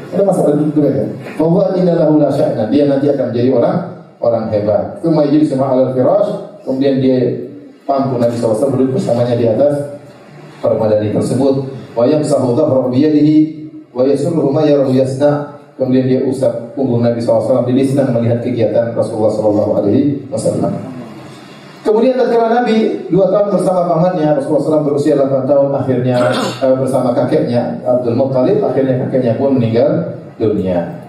Ada masalah duduk aja. Bahwa inalahu la sya'na, dia nanti akan menjadi orang orang hebat. Jadi semua alal firash, kemudian dia pangku Nabi SAW duduk bersamanya di atas permadani tersebut. Wa yamsahu dhahra biyadihi wa yasurruhu ma yarahu yasna. Kemudian dia usap punggung Nabi SAW. Jadi senang melihat kegiatan Rasulullah SAW. Kemudian tatkala Nabi dua tahun bersama pamannya Rasulullah SAW berusia 8 tahun akhirnya eh, bersama kakeknya Abdul Muttalib akhirnya kakeknya pun meninggal dunia.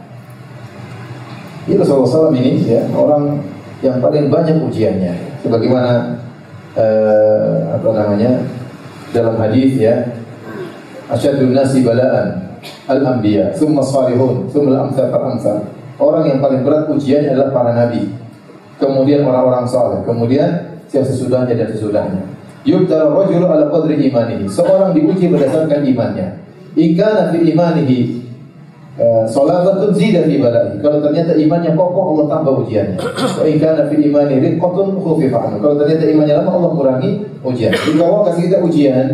Ini Rasulullah SAW ini ya orang yang paling banyak ujiannya. Sebagaimana eh, apa namanya dalam hadis ya asyadun nasi balaan al-anbiya, thumma salihun, thumma al-amsal Orang yang paling berat ujiannya adalah para nabi kemudian orang-orang saleh, kemudian yang sesudahnya dan sesudahnya. Yubtala rajulu ala qadri imanihi. Seorang diuji berdasarkan imannya. Ika fi imanihi uh, salatatun zida fi balai. Kalau ternyata imannya kokoh Allah tambah ujiannya. Wa in kana fi imani riqqatun khufifa. Kalau ternyata imannya lemah Allah kurangi ujian. Jika Allah kasih kita ujian,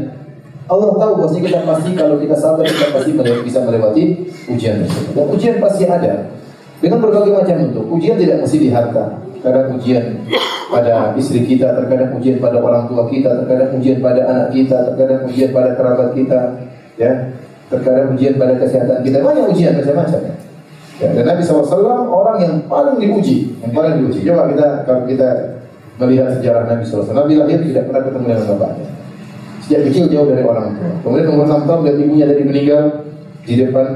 Allah tahu pasti kita pasti kalau kita sabar kita pasti bisa melewati ujian. Dan ujian pasti ada dengan berbagai macam bentuk. Ujian tidak mesti di harta, terkadang ujian pada istri kita, terkadang ujian pada orang tua kita, terkadang ujian pada anak kita, terkadang ujian pada kerabat kita, ya, terkadang ujian pada kesehatan kita, banyak ujian macam-macam. Ya. Dan Nabi SAW orang yang paling diuji, yang paling diuji. Coba kita kalau kita melihat sejarah Nabi SAW, Nabi lahir tidak pernah ketemu dengan bapaknya. Sejak kecil jauh dari orang tua. Kemudian umur 6 tahun dan ibunya dari meninggal di depan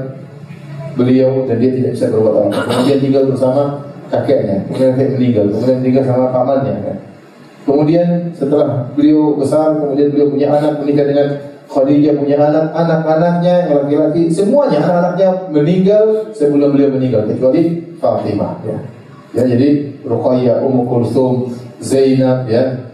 beliau dan dia tidak bisa berbuat apa. Kemudian tinggal bersama kakeknya, kemudian kakek meninggal, kemudian tinggal sama pamannya. Kan? Kemudian setelah beliau besar, kemudian beliau punya anak, menikah dengan Khadijah punya anak, anak-anaknya yang laki-laki, semuanya anak-anaknya meninggal sebelum beliau meninggal, kecuali Fatimah. Ya, ya jadi Ruqayyah, Ummu Kulsum, Zainab, ya,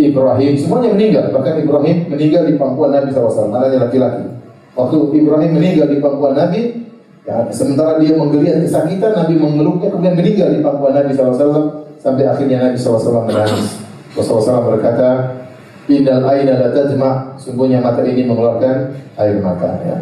Ibrahim, semuanya meninggal. Bahkan Ibrahim meninggal di pangkuan Nabi SAW, anaknya laki-laki. Waktu Ibrahim meninggal di pangkuan Nabi, Ya, sementara dia menggeliat kesakitan, Nabi mengeluknya kemudian meninggal di pangkuan Nabi SAW sampai akhirnya Nabi SAW menangis. Rasulullah SAW berkata, Innal aina la tajma, sungguhnya mata ini mengeluarkan air mata. Ya.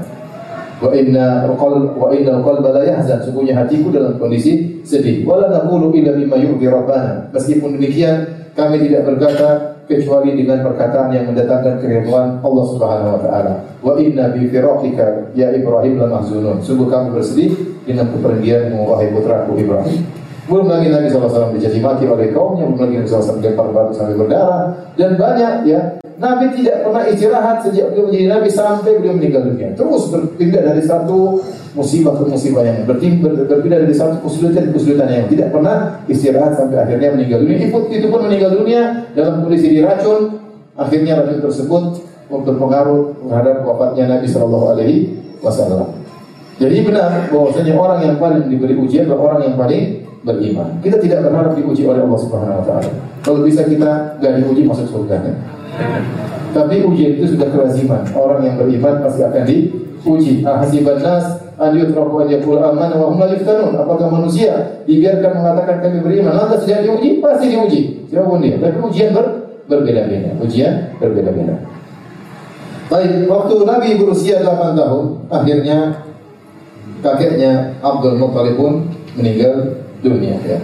Wa inna qal wa inna qalba la yahzan, sungguhnya hatiku dalam kondisi sedih. Wala naqulu illa bima yurdi rabbana. Meskipun demikian, kami tidak berkata kecuali dengan perkataan yang mendatangkan keriduan Allah Subhanahu wa taala. Wa inna bi firaqika ya Ibrahim la mahzunun. Sungguh kami bersedih dengan kepergianmu wahai putraku Ibrahim. Belum lagi Nabi SAW dicaci maki oleh kaumnya, belum lagi Nabi SAW dilempar batu sampai berdarah dan banyak ya. Nabi tidak pernah istirahat sejak beliau menjadi Nabi sampai beliau meninggal dunia. Terus berpindah dari satu musibah ke musibah yang berpindah, berpindah dari satu kesulitan ke kesulitan yang tidak pernah istirahat sampai akhirnya meninggal dunia. Itu, itu pun meninggal dunia dalam kondisi diracun. Akhirnya racun tersebut berpengaruh terhadap wafatnya Nabi Shallallahu Alaihi Wasallam. Jadi benar bahwasanya orang yang paling diberi ujian adalah orang yang paling beriman. Kita tidak berharap diuji oleh Allah Subhanahu wa taala. Kalau bisa kita gak diuji masuk surga ya. Tapi ujian itu sudah kelaziman. Orang yang beriman pasti akan diuji. Ahasiban nas an yutraku an yaqul amanna wa hum yuftanun. Apakah manusia dibiarkan mengatakan kami beriman lantas tidak diuji? Pasti diuji. Siapa pun dia. Tapi ujian ber, berbeda-beda. Ujian berbeda-beda. Baik, waktu Nabi berusia 8 tahun, akhirnya kakeknya Abdul Muttalib pun meninggal dunia ya.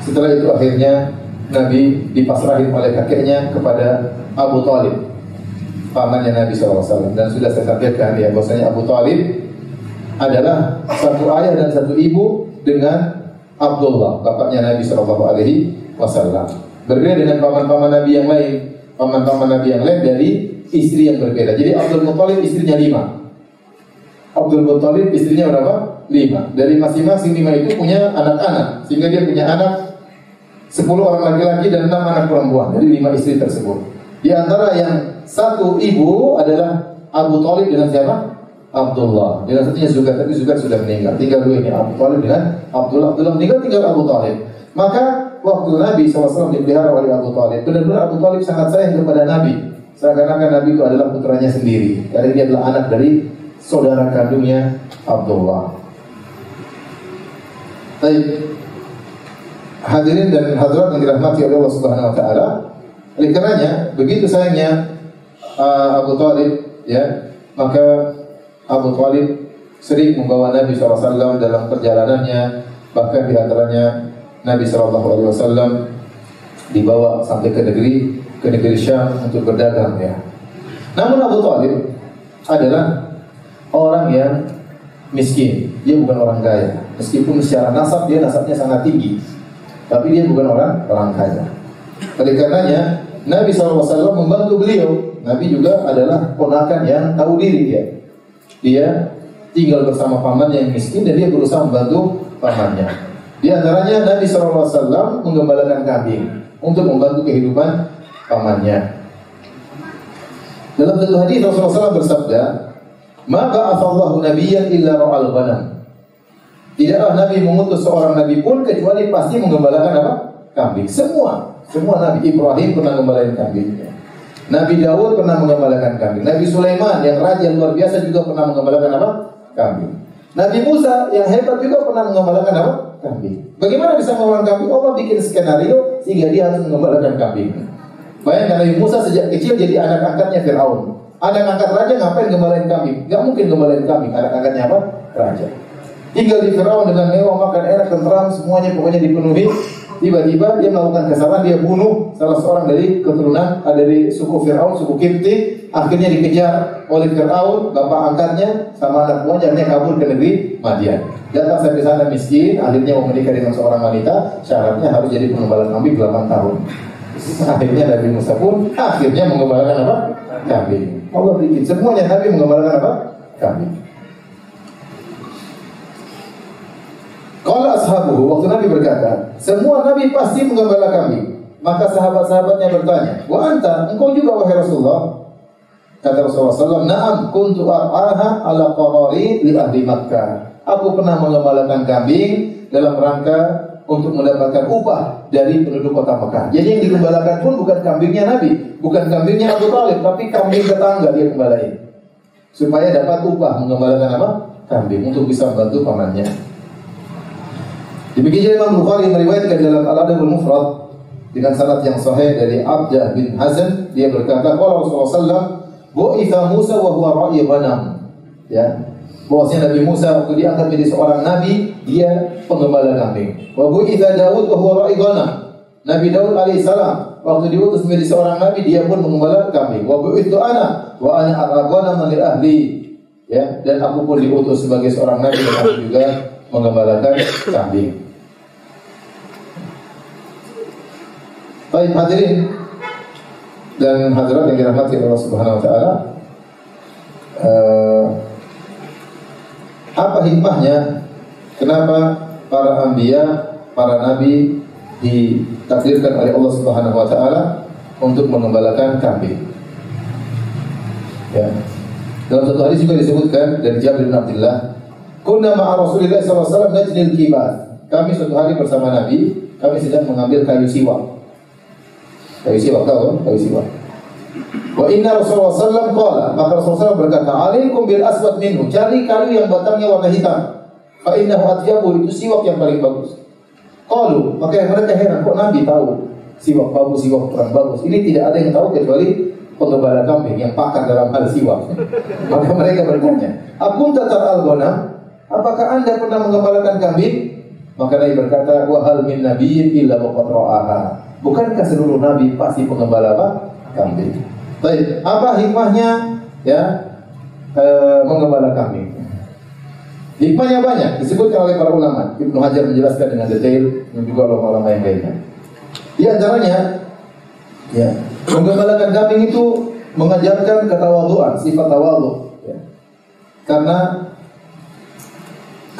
Setelah itu akhirnya Nabi dipasrahin oleh kakeknya kepada Abu Talib pamannya Nabi SAW dan sudah saya sampaikan ya bahwasanya Abu Talib adalah satu ayah dan satu ibu dengan Abdullah bapaknya Nabi Shallallahu Alaihi Wasallam. Berbeda dengan paman-paman Nabi yang lain. Paman-paman Nabi yang lain dari istri yang berbeda. Jadi Abdul Muttalib istrinya lima. Abdul Muttalib istrinya berapa? Lima. Dari masing-masing lima itu punya anak-anak. Sehingga dia punya anak sepuluh orang laki-laki dan enam anak perempuan. Dari lima istri tersebut. Di antara yang satu ibu adalah Abu Talib dengan siapa? Abdullah. Dengan satunya Zubair, tapi Zubair sudah meninggal. Tinggal dua ini Abu Talib dengan Abdullah. Abdullah meninggal, tinggal Abu Talib. Maka waktu Nabi SAW dipelihara oleh Abu Talib, benar-benar Abu Talib sangat sayang kepada Nabi. Seakan-akan Nabi itu adalah putranya sendiri. Karena dia adalah anak dari saudara kandungnya Abdullah. Baik. Hadirin dan hadirat yang dirahmati oleh Allah Subhanahu wa taala, oleh karenanya, begitu sayangnya uh, Abu Talib, ya, maka Abu Talib sering membawa Nabi SAW dalam perjalanannya, bahkan di antaranya Nabi SAW dibawa sampai ke negeri ke negeri Syam untuk berdagang ya. Namun Abu Talib adalah orang yang miskin, dia bukan orang kaya. Meskipun secara nasab dia nasabnya sangat tinggi, tapi dia bukan orang orang kaya. Oleh karenanya Nabi SAW membantu beliau. Nabi juga adalah ponakan yang tahu diri dia. Dia tinggal bersama paman yang miskin dan dia berusaha membantu pamannya. Di antaranya Nabi SAW menggembalakan kambing untuk membantu kehidupan pamannya. Dalam satu hadis Rasulullah SAW bersabda, "Maka afallahu nabiyyan illa ra'al ghanam." Tidaklah Nabi mengutus seorang nabi pun kecuali pasti menggembalakan apa? Kambing. Semua semua Nabi Ibrahim pernah mengembalakan kambing. Nabi Daud pernah mengembalakan kambing. Nabi Sulaiman yang raja yang luar biasa juga pernah mengembalakan apa? Kambing. Nabi Musa yang hebat juga pernah mengembalakan apa? Kambing. Bagaimana bisa mengembalakan kambing? Allah bikin skenario sehingga dia harus mengembalakan kambing. Bayangkan Nabi Musa sejak kecil jadi anak angkatnya Fir'aun. Anak angkat raja ngapain gembalain kambing? Gak mungkin gembalain kambing. Anak angkatnya apa? Raja. Tinggal di Fir'aun dengan mewah, makan enak, tentram, semuanya pokoknya dipenuhi. Tiba-tiba dia melakukan kesalahan, dia bunuh salah seorang dari keturunan eh, dari suku Fir'aun, suku Kipti. Akhirnya dikejar oleh Fir'aun, bapak angkatnya sama anak buahnya, akhirnya kabur ke negeri Madian. Datang sampai sana miskin, akhirnya mau menikah dengan seorang wanita, syaratnya harus jadi pengembala kambing 8 tahun. Akhirnya Nabi Musa pun akhirnya mengembalakan apa? Kambing. Allah bikin semuanya Nabi mengembalakan apa? Kambing. Kalau ashabuhu, waktu Nabi berkata, semua Nabi pasti menggembala kami. Maka sahabat-sahabatnya bertanya, Wa anta, engkau juga wahai Rasulullah? Kata Rasulullah SAW, Naam kuntu ar'aha ala qarari li ahli Makkah. Aku pernah mengembalakan kambing dalam rangka untuk mendapatkan upah dari penduduk kota Mekah. Jadi yang digembalakan pun bukan kambingnya Nabi, bukan kambingnya Abu Talib, tapi kambing tetangga dia gembalain. Supaya dapat upah menggembalakan apa? Kambing untuk bisa membantu pamannya. Demikian Imam Bukhari meriwayatkan dalam Al-Adabul Mufrad dengan sanad yang sahih dari Abdah bin Hazan dia berkata qala Rasulullah sallallahu bu'itha Musa wa huwa ra'i ghanam. Ya. Bahwasanya Nabi Musa waktu diangkat menjadi seorang nabi dia pengembala kambing. Wa bu'itha Daud wa huwa ra'i ghanam. Nabi Daud alaihissalam waktu diutus menjadi seorang nabi dia pun mengembala kambing. Wa bu'ithu ana wa ana arghanam li ahli. Ya. Dan aku pun diutus sebagai seorang nabi dan aku juga mengembalakan kambing. Baik hadirin dan hadirat yang dirahmati Allah Subhanahu wa taala. Uh, apa hikmahnya kenapa para anbiya, para nabi ditakdirkan oleh Allah Subhanahu wa taala untuk mengembalakan kambing? Ya. Dalam satu hadis juga disebutkan dari Jabir bin Abdullah Kunna ma'a Rasulillah SAW najnil kibar. Kami suatu hari bersama Nabi, kami sedang mengambil kayu siwa. Kayu siwa, tahu kan? Kayu siwa. Wa inna Rasulullah SAW qala, maka Rasulullah berkata, "Alaikum bil aswad minhu." Cari kayu yang batangnya warna hitam. Fa innahu atyabu itu siwak yang paling bagus. Qalu, maka mereka heran, kok Nabi tahu siwak bagus, siwak kurang bagus. Ini tidak ada yang tahu kecuali penggembala kambing yang pakar dalam hal siwak. maka mereka bertanya, "Akun tatar al Apakah Anda pernah mengembalakan kambing? Maka Nabi berkata, "Wa hal min nabiyyin illa waqad ra'aha." Bukankah seluruh nabi pasti penggembala apa? Kambing. Baik, apa hikmahnya ya e, menggembala kambing? Hikmahnya banyak, disebutkan oleh para ulama. Ibnu Hajar menjelaskan dengan detail dan juga ulama-ulama yang lainnya. Di antaranya, ya, menggembalakan kambing itu mengajarkan ketawaduan, sifat tawadu. Ya. Karena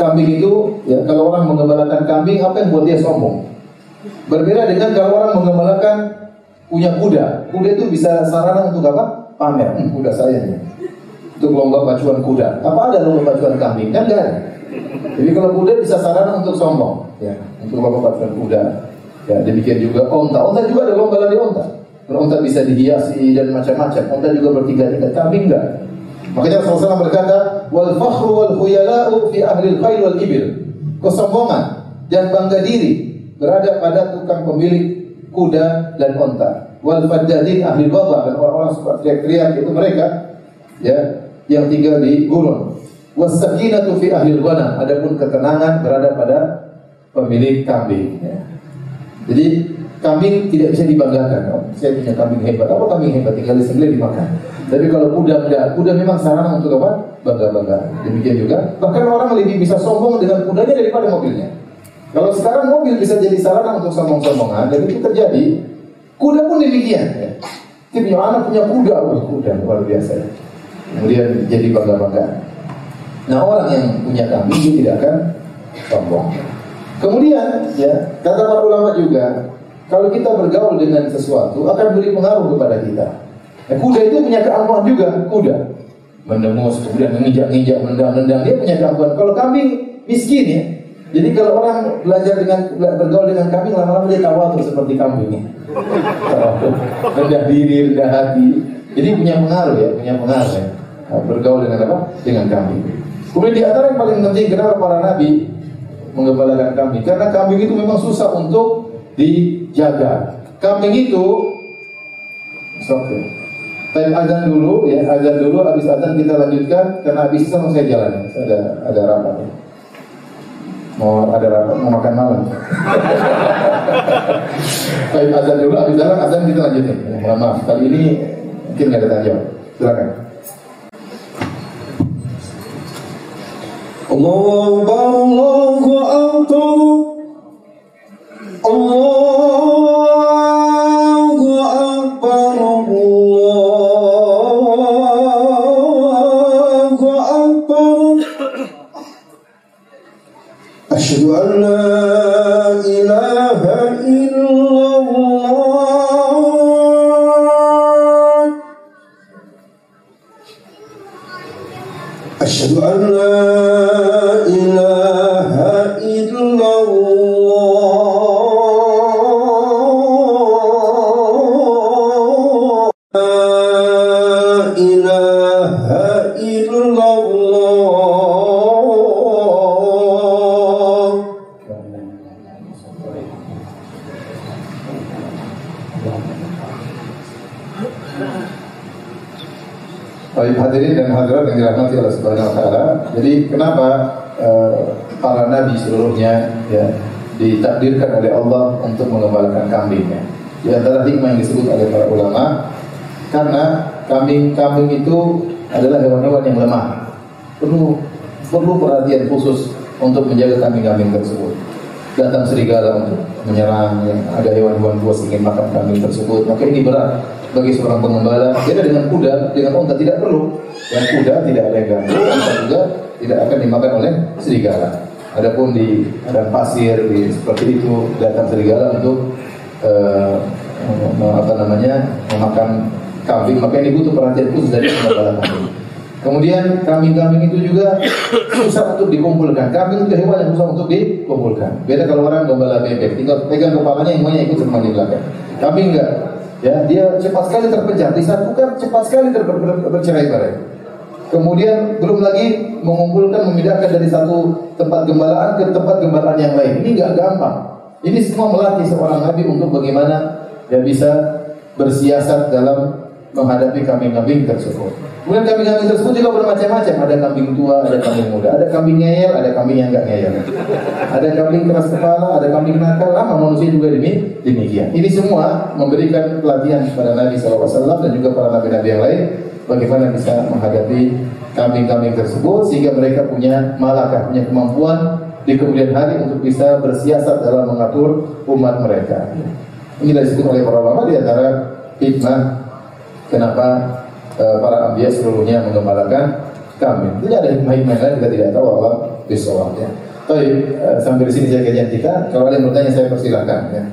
kambing itu, ya, kalau orang menggembalakan kambing, apa yang buat dia sombong? Berbeda dengan kalau orang menggembalakan punya kuda. Kuda itu bisa sarana untuk apa? Pamer. Hmm, kuda saya nih untuk lomba pacuan kuda. Apa ada lomba pacuan kambing? Kan enggak. Jadi kalau kuda bisa sarana untuk sombong, ya, untuk lomba pacuan kuda. Ya, demikian juga onta. Onta juga ada lomba lari onta. Onta bisa dihiasi dan macam-macam. Onta juga bertiga-tiga. Kambing enggak. Makanya Rasulullah berkata, wal fakhru wal khuyala'u fi ahli al-khair wal ibil. Kesombongan dan bangga diri berada pada tukang pemilik kuda dan onta. Wal fadadin ahli baba dan orang-orang suka teriak-teriak itu mereka ya yang tinggal di gurun. Wasakinatu fi ahli ghanam. Adapun ketenangan berada pada pemilik kambing. Ya. Jadi kambing tidak bisa dibanggakan. Oh, saya punya kambing hebat. Apa kambing hebat? Tinggal disembelih dimakan. Tapi kalau kuda enggak, kuda memang sarana untuk apa? Bangga-bangga. Demikian juga. Bahkan orang lebih bisa sombong dengan kudanya daripada mobilnya. Kalau sekarang mobil bisa jadi sarana untuk sombong-sombongan, dan itu terjadi. Kuda pun demikian. Ya. Anak punya kuda, oh, kuda luar biasa. Ya kemudian jadi bangga-bangga. Nah orang yang punya kambing dia tidak akan sombong. Kemudian ya kata para ulama juga kalau kita bergaul dengan sesuatu akan beri pengaruh kepada kita. Nah, kuda itu punya keangkuhan juga kuda mendemus kemudian menginjak-injak mendang-mendang dia punya keangkuhan. Kalau kambing miskin ya. Jadi kalau orang belajar dengan bergaul dengan kambing lama-lama dia tahu seperti kambing. rendah diri, rendah hati. Jadi punya pengaruh ya, punya pengaruh ya bergaul dengan apa? Dengan kambing. Kemudian di antara yang paling penting kenapa para nabi mengembalakan kambing? Karena kambing itu memang susah untuk dijaga. Kambing itu Oke. Time azan dulu ya, azan dulu habis azan kita lanjutkan karena habis itu saya jalan. Ada ada rapat ya mau ada mau makan malam. Baik azan dulu, habis azan, azan kita lanjutin. Mohon maaf, kali ini mungkin nggak ada tanya jawab. Silakan. Allahu Akbar, Allahu Allah. أشهد أن لا untuk mengembalakan kambingnya. Di antara hikmah yang disebut oleh para ulama, karena kambing-kambing itu adalah hewan-hewan yang lemah. Perlu perlu perhatian khusus untuk menjaga kambing-kambing tersebut. Datang serigala untuk menyerang, ya, ada hewan-hewan buas ingin makan kambing tersebut, maka ini berat bagi seorang pengembala. Beda dengan kuda, dengan unta tidak perlu. Yang kuda tidak ada yang juga tidak akan dimakan oleh serigala. Adapun di padang pasir di seperti itu datang serigala untuk uh, apa namanya memakan kambing maka ini butuh perhatian khusus dari pengembala kambing. Kemudian kambing-kambing itu juga susah untuk dikumpulkan. Kambing itu hewan yang susah untuk dikumpulkan. Beda kalau orang gembala bebek, tinggal pegang kepalanya yang banyak ikut semua di belakang. Kambing enggak. Ya, dia cepat sekali terpecah, disatukan cepat sekali ter- ber- ber- bercerai-berai. Kemudian belum lagi mengumpulkan, memindahkan dari satu tempat gembalaan ke tempat gembalaan yang lain. Ini nggak gampang. Ini semua melatih seorang nabi untuk bagaimana dia bisa bersiasat dalam menghadapi kambing-kambing tersebut. Kemudian kambing-kambing tersebut juga bermacam-macam. Ada kambing tua, ada kambing muda, ada kambing ngeyel, ada kambing yang nggak ngeyel. Ada kambing keras kepala, ada kambing nakal. Lama manusia juga demi demikian. Ini semua memberikan pelatihan kepada Nabi SAW dan juga para nabi-nabi yang lain bagaimana bisa menghadapi kambing-kambing tersebut sehingga mereka punya malakah, punya kemampuan di kemudian hari untuk bisa bersiasat dalam mengatur umat mereka. Ini disebut oleh para ulama di antara hikmah kenapa eh, para ambiya seluruhnya menggembalakan kambing. Tidak ada hikmah-hikmah lain kita tidak tahu Allah bisawab ya. Tapi eh, sampai di sini saya kajian kita. Kalau ada yang bertanya saya persilahkan ya.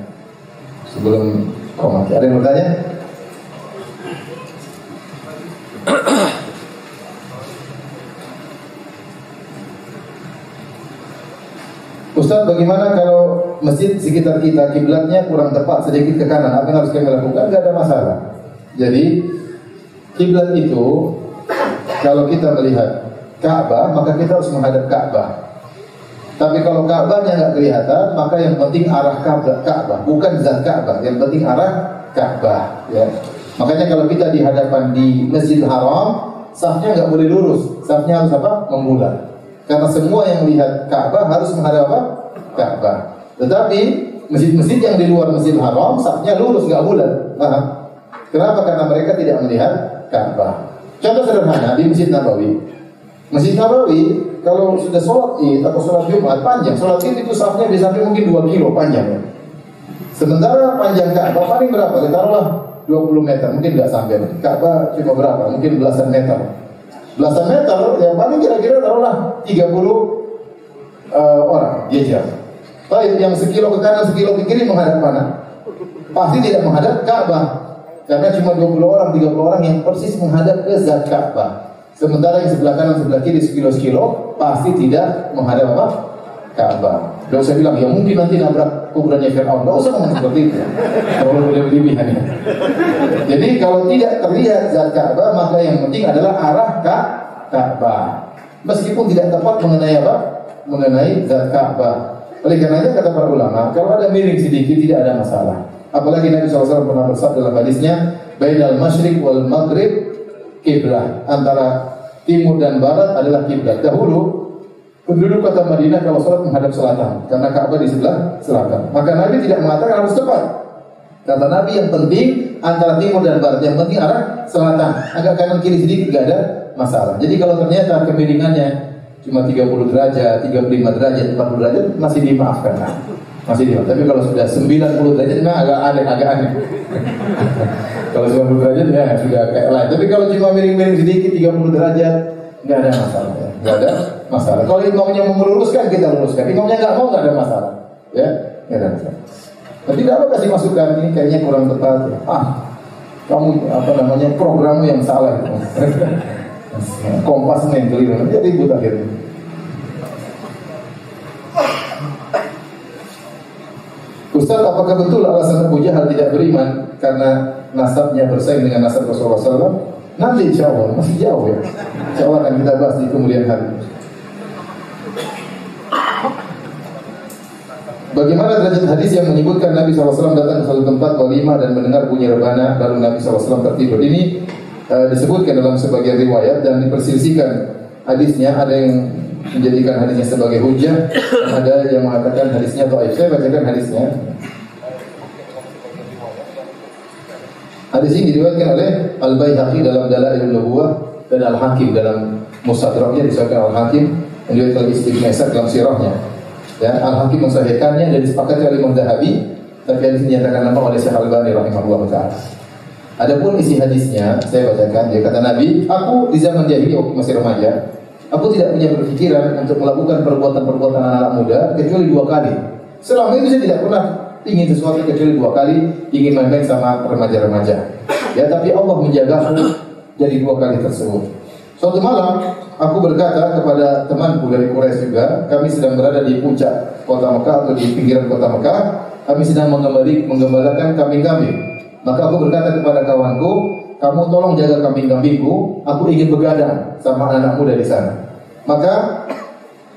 Sebelum komat. Ada yang bertanya? Ustaz, bagaimana kalau masjid sekitar kita kiblatnya kurang tepat sedikit ke kanan? Apa yang harus kami lakukan? Gak ada masalah. Jadi kiblat itu kalau kita melihat Ka'bah maka kita harus menghadap Ka'bah. Tapi kalau Ka'bahnya nggak kelihatan, maka yang penting arah Ka'bah, Ka'bah, bukan zat Ka'bah. Yang penting arah Ka'bah. Ya. Makanya kalau kita di hadapan di Masjidil Haram, safnya nggak boleh lurus, safnya harus apa? Membulat. Karena semua yang lihat Ka'bah harus menghadap apa? Ka'bah. Tetapi masjid-masjid yang di luar Masjidil Haram, safnya lurus nggak bulat. Paham? Kenapa? Karena mereka tidak melihat Ka'bah. Contoh sederhana di Masjid Nabawi. Masjid Nabawi kalau sudah sholat id atau sholat Jumat panjang, sholat id itu safnya bisa sampai mungkin 2 kilo panjang. Sementara panjang Ka'bah paling berapa? Ya, taruhlah 20 meter, mungkin nggak sampai. Ka'bah cuma berapa? Mungkin belasan meter. Belasan meter, yang paling kira-kira taruhlah 30 eh, orang jejer. Baik, yang sekilo ke kanan, sekilo ke kiri menghadap mana? Pasti tidak menghadap Ka'bah. Karena cuma 20 orang, 30 orang yang persis menghadap ke zat Ka'bah. Sementara yang sebelah kanan, sebelah kiri sekilo-sekilo pasti tidak menghadap apa? Ka'bah. Gak usah bilang, ya mungkin nanti nabrak kuburannya Fir'aun. Gak usah ngomong seperti itu. Kalau berlebihan ya. Jadi kalau tidak terlihat zat Ka'bah, maka yang penting adalah arah Ka Ka'bah. Meskipun tidak tepat mengenai apa? Mengenai zat Ka'bah. Oleh karenanya kata para ulama, kalau ada miring sedikit tidak ada masalah. Apalagi Nabi SAW pernah bersabda dalam hadisnya, Bainal masyrik wal maghrib kiblah antara timur dan barat adalah kiblat. Dahulu penduduk kota Madinah kalau sholat menghadap selatan karena Ka'bah di sebelah selatan. Maka Nabi tidak mengatakan harus tepat. Kata Nabi yang penting antara timur dan barat yang penting arah selatan. Agak kanan kiri sedikit tidak ada masalah. Jadi kalau ternyata kemiringannya cuma 30 derajat, 35 derajat, 40 derajat masih dimaafkan. Nah, masih dimaafkan. Tapi kalau sudah 90 derajat nah agak aneh, agak aneh. kalau 90 derajat ya sudah kayak lain. Tapi kalau cuma miring-miring sedikit 30 derajat nggak ada masalah ya. Ada masalah. Kalau imamnya mau meluruskan kita luruskan. Imamnya nggak mau nggak ada masalah. Ya, nggak ada masalah. Tapi tidak apa kasih masukan ini kayaknya kurang tepat. Ya. Ah, kamu apa namanya programmu yang salah. Kompas yang keliru. Jadi ribut akhirnya. Ustaz, apakah betul alasan Abu Jahal tidak beriman karena nasabnya bersaing dengan nasab Rasulullah SAW? Nanti insya Allah, masih jauh ya. Insya Allah akan kita bahas di kemudian hari. Bagaimana derajat hadis yang menyebutkan Nabi SAW datang ke suatu tempat walimah dan mendengar bunyi rebana lalu Nabi SAW tertidur. Ini uh, disebutkan dalam sebagian riwayat dan diperselisihkan hadisnya. Ada yang menjadikan hadisnya sebagai hujah ada yang mengatakan hadisnya dhaif. Saya bacakan hadisnya. Hadis ini diriwayatkan oleh Al Baihaqi dalam Dalailun Nubuwah dan Al Hakim dalam Mustadraknya disebutkan Al Hakim dan diriwayatkan oleh Istiqmesa dalam sirahnya. Ya, Al Hakim mensahihkannya dan disepakati oleh Imam Zahabi tapi hadis dinyatakan nama oleh Syekh Al-Albani rahimahullah taala. Adapun isi hadisnya saya bacakan dia kata Nabi, aku di zaman jahiliyah waktu masih remaja, aku tidak punya berpikiran untuk melakukan perbuatan-perbuatan anak-anak muda kecuali dua kali. Selama itu saya tidak pernah ingin sesuatu kecuali dua kali ingin main-main sama remaja-remaja. Ya, tapi Allah menjagaku dari dua kali tersebut. Suatu malam aku berkata kepada temanku dari Quraisy juga, kami sedang berada di puncak kota Mekah atau di pinggiran kota Mekah, kami sedang mengembali kambing-kambing. Maka aku berkata kepada kawanku, kamu tolong jaga kambing-kambingku, aku ingin begadang sama anak muda di sana. Maka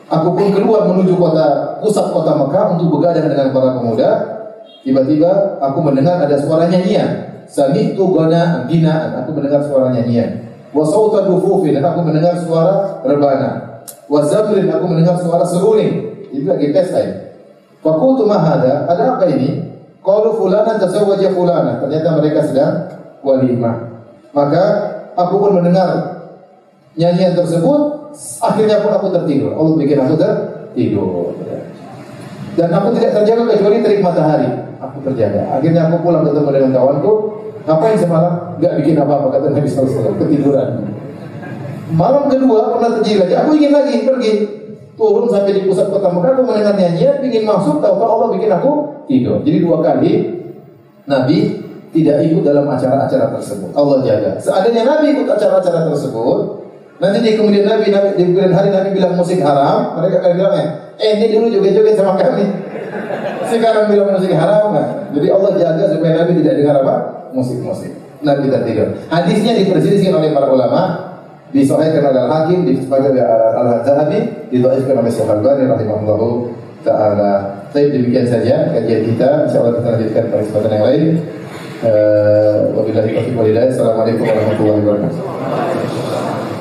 aku pun keluar menuju kota pusat kota Mekah untuk begadang dengan para pemuda. Tiba-tiba aku mendengar ada suara nyanyian. Sami'tu gana binaan. Aku mendengar suara nyanyian. Wa sauta dufufin. Dan aku mendengar suara rebana. Wa zamrin. Aku mendengar suara seruling. Itu lagi pesta ya. Fakultu mahada. Ada apa ini? Qalu fulana tazawwaja fulana. Ternyata mereka sedang walimah. Maka aku pun mendengar nyanyian tersebut. Akhirnya pun aku tertidur. Allah bikin aku tertidur. Dan aku tidak terjaga kecuali terik matahari. Aku terjaga. Akhirnya aku pulang ketemu dengan kawanku. Ngapain semalam? Gak bikin apa-apa kata Nabi SAW. Ketiduran. Malam kedua pernah terjadi lagi. Aku ingin lagi pergi. Turun sampai di pusat kota Mekah. Aku mendengar nyanyian. Ingin masuk. Tahu-tahu Allah bikin aku tidur. Jadi dua kali Nabi tidak ikut dalam acara-acara tersebut. Allah jaga. Seandainya Nabi ikut acara-acara tersebut, nanti di kemudian Nabi, Nabi di kemudian hari Nabi bilang musik haram, mereka akan bilang, eh ini dulu joget-joget sama kami. Sekarang bilang musik haram. Nah, jadi Allah jaga supaya Nabi tidak dengar apa? Musik-musik. Nabi tidak tidur. Hadisnya diperselisihkan oleh para ulama, disahihkan oleh Al-Hakim, disebutkan oleh Al-Zahabi, didhaifkan oleh Syekh Al-Albani rahimahullahu taala. Baik demikian saja kajian kita. Insyaallah kita lanjutkan pada yang lain. Uh, wabillahi taufiq. Assalamualaikum warahmatullahi wabarakatuh.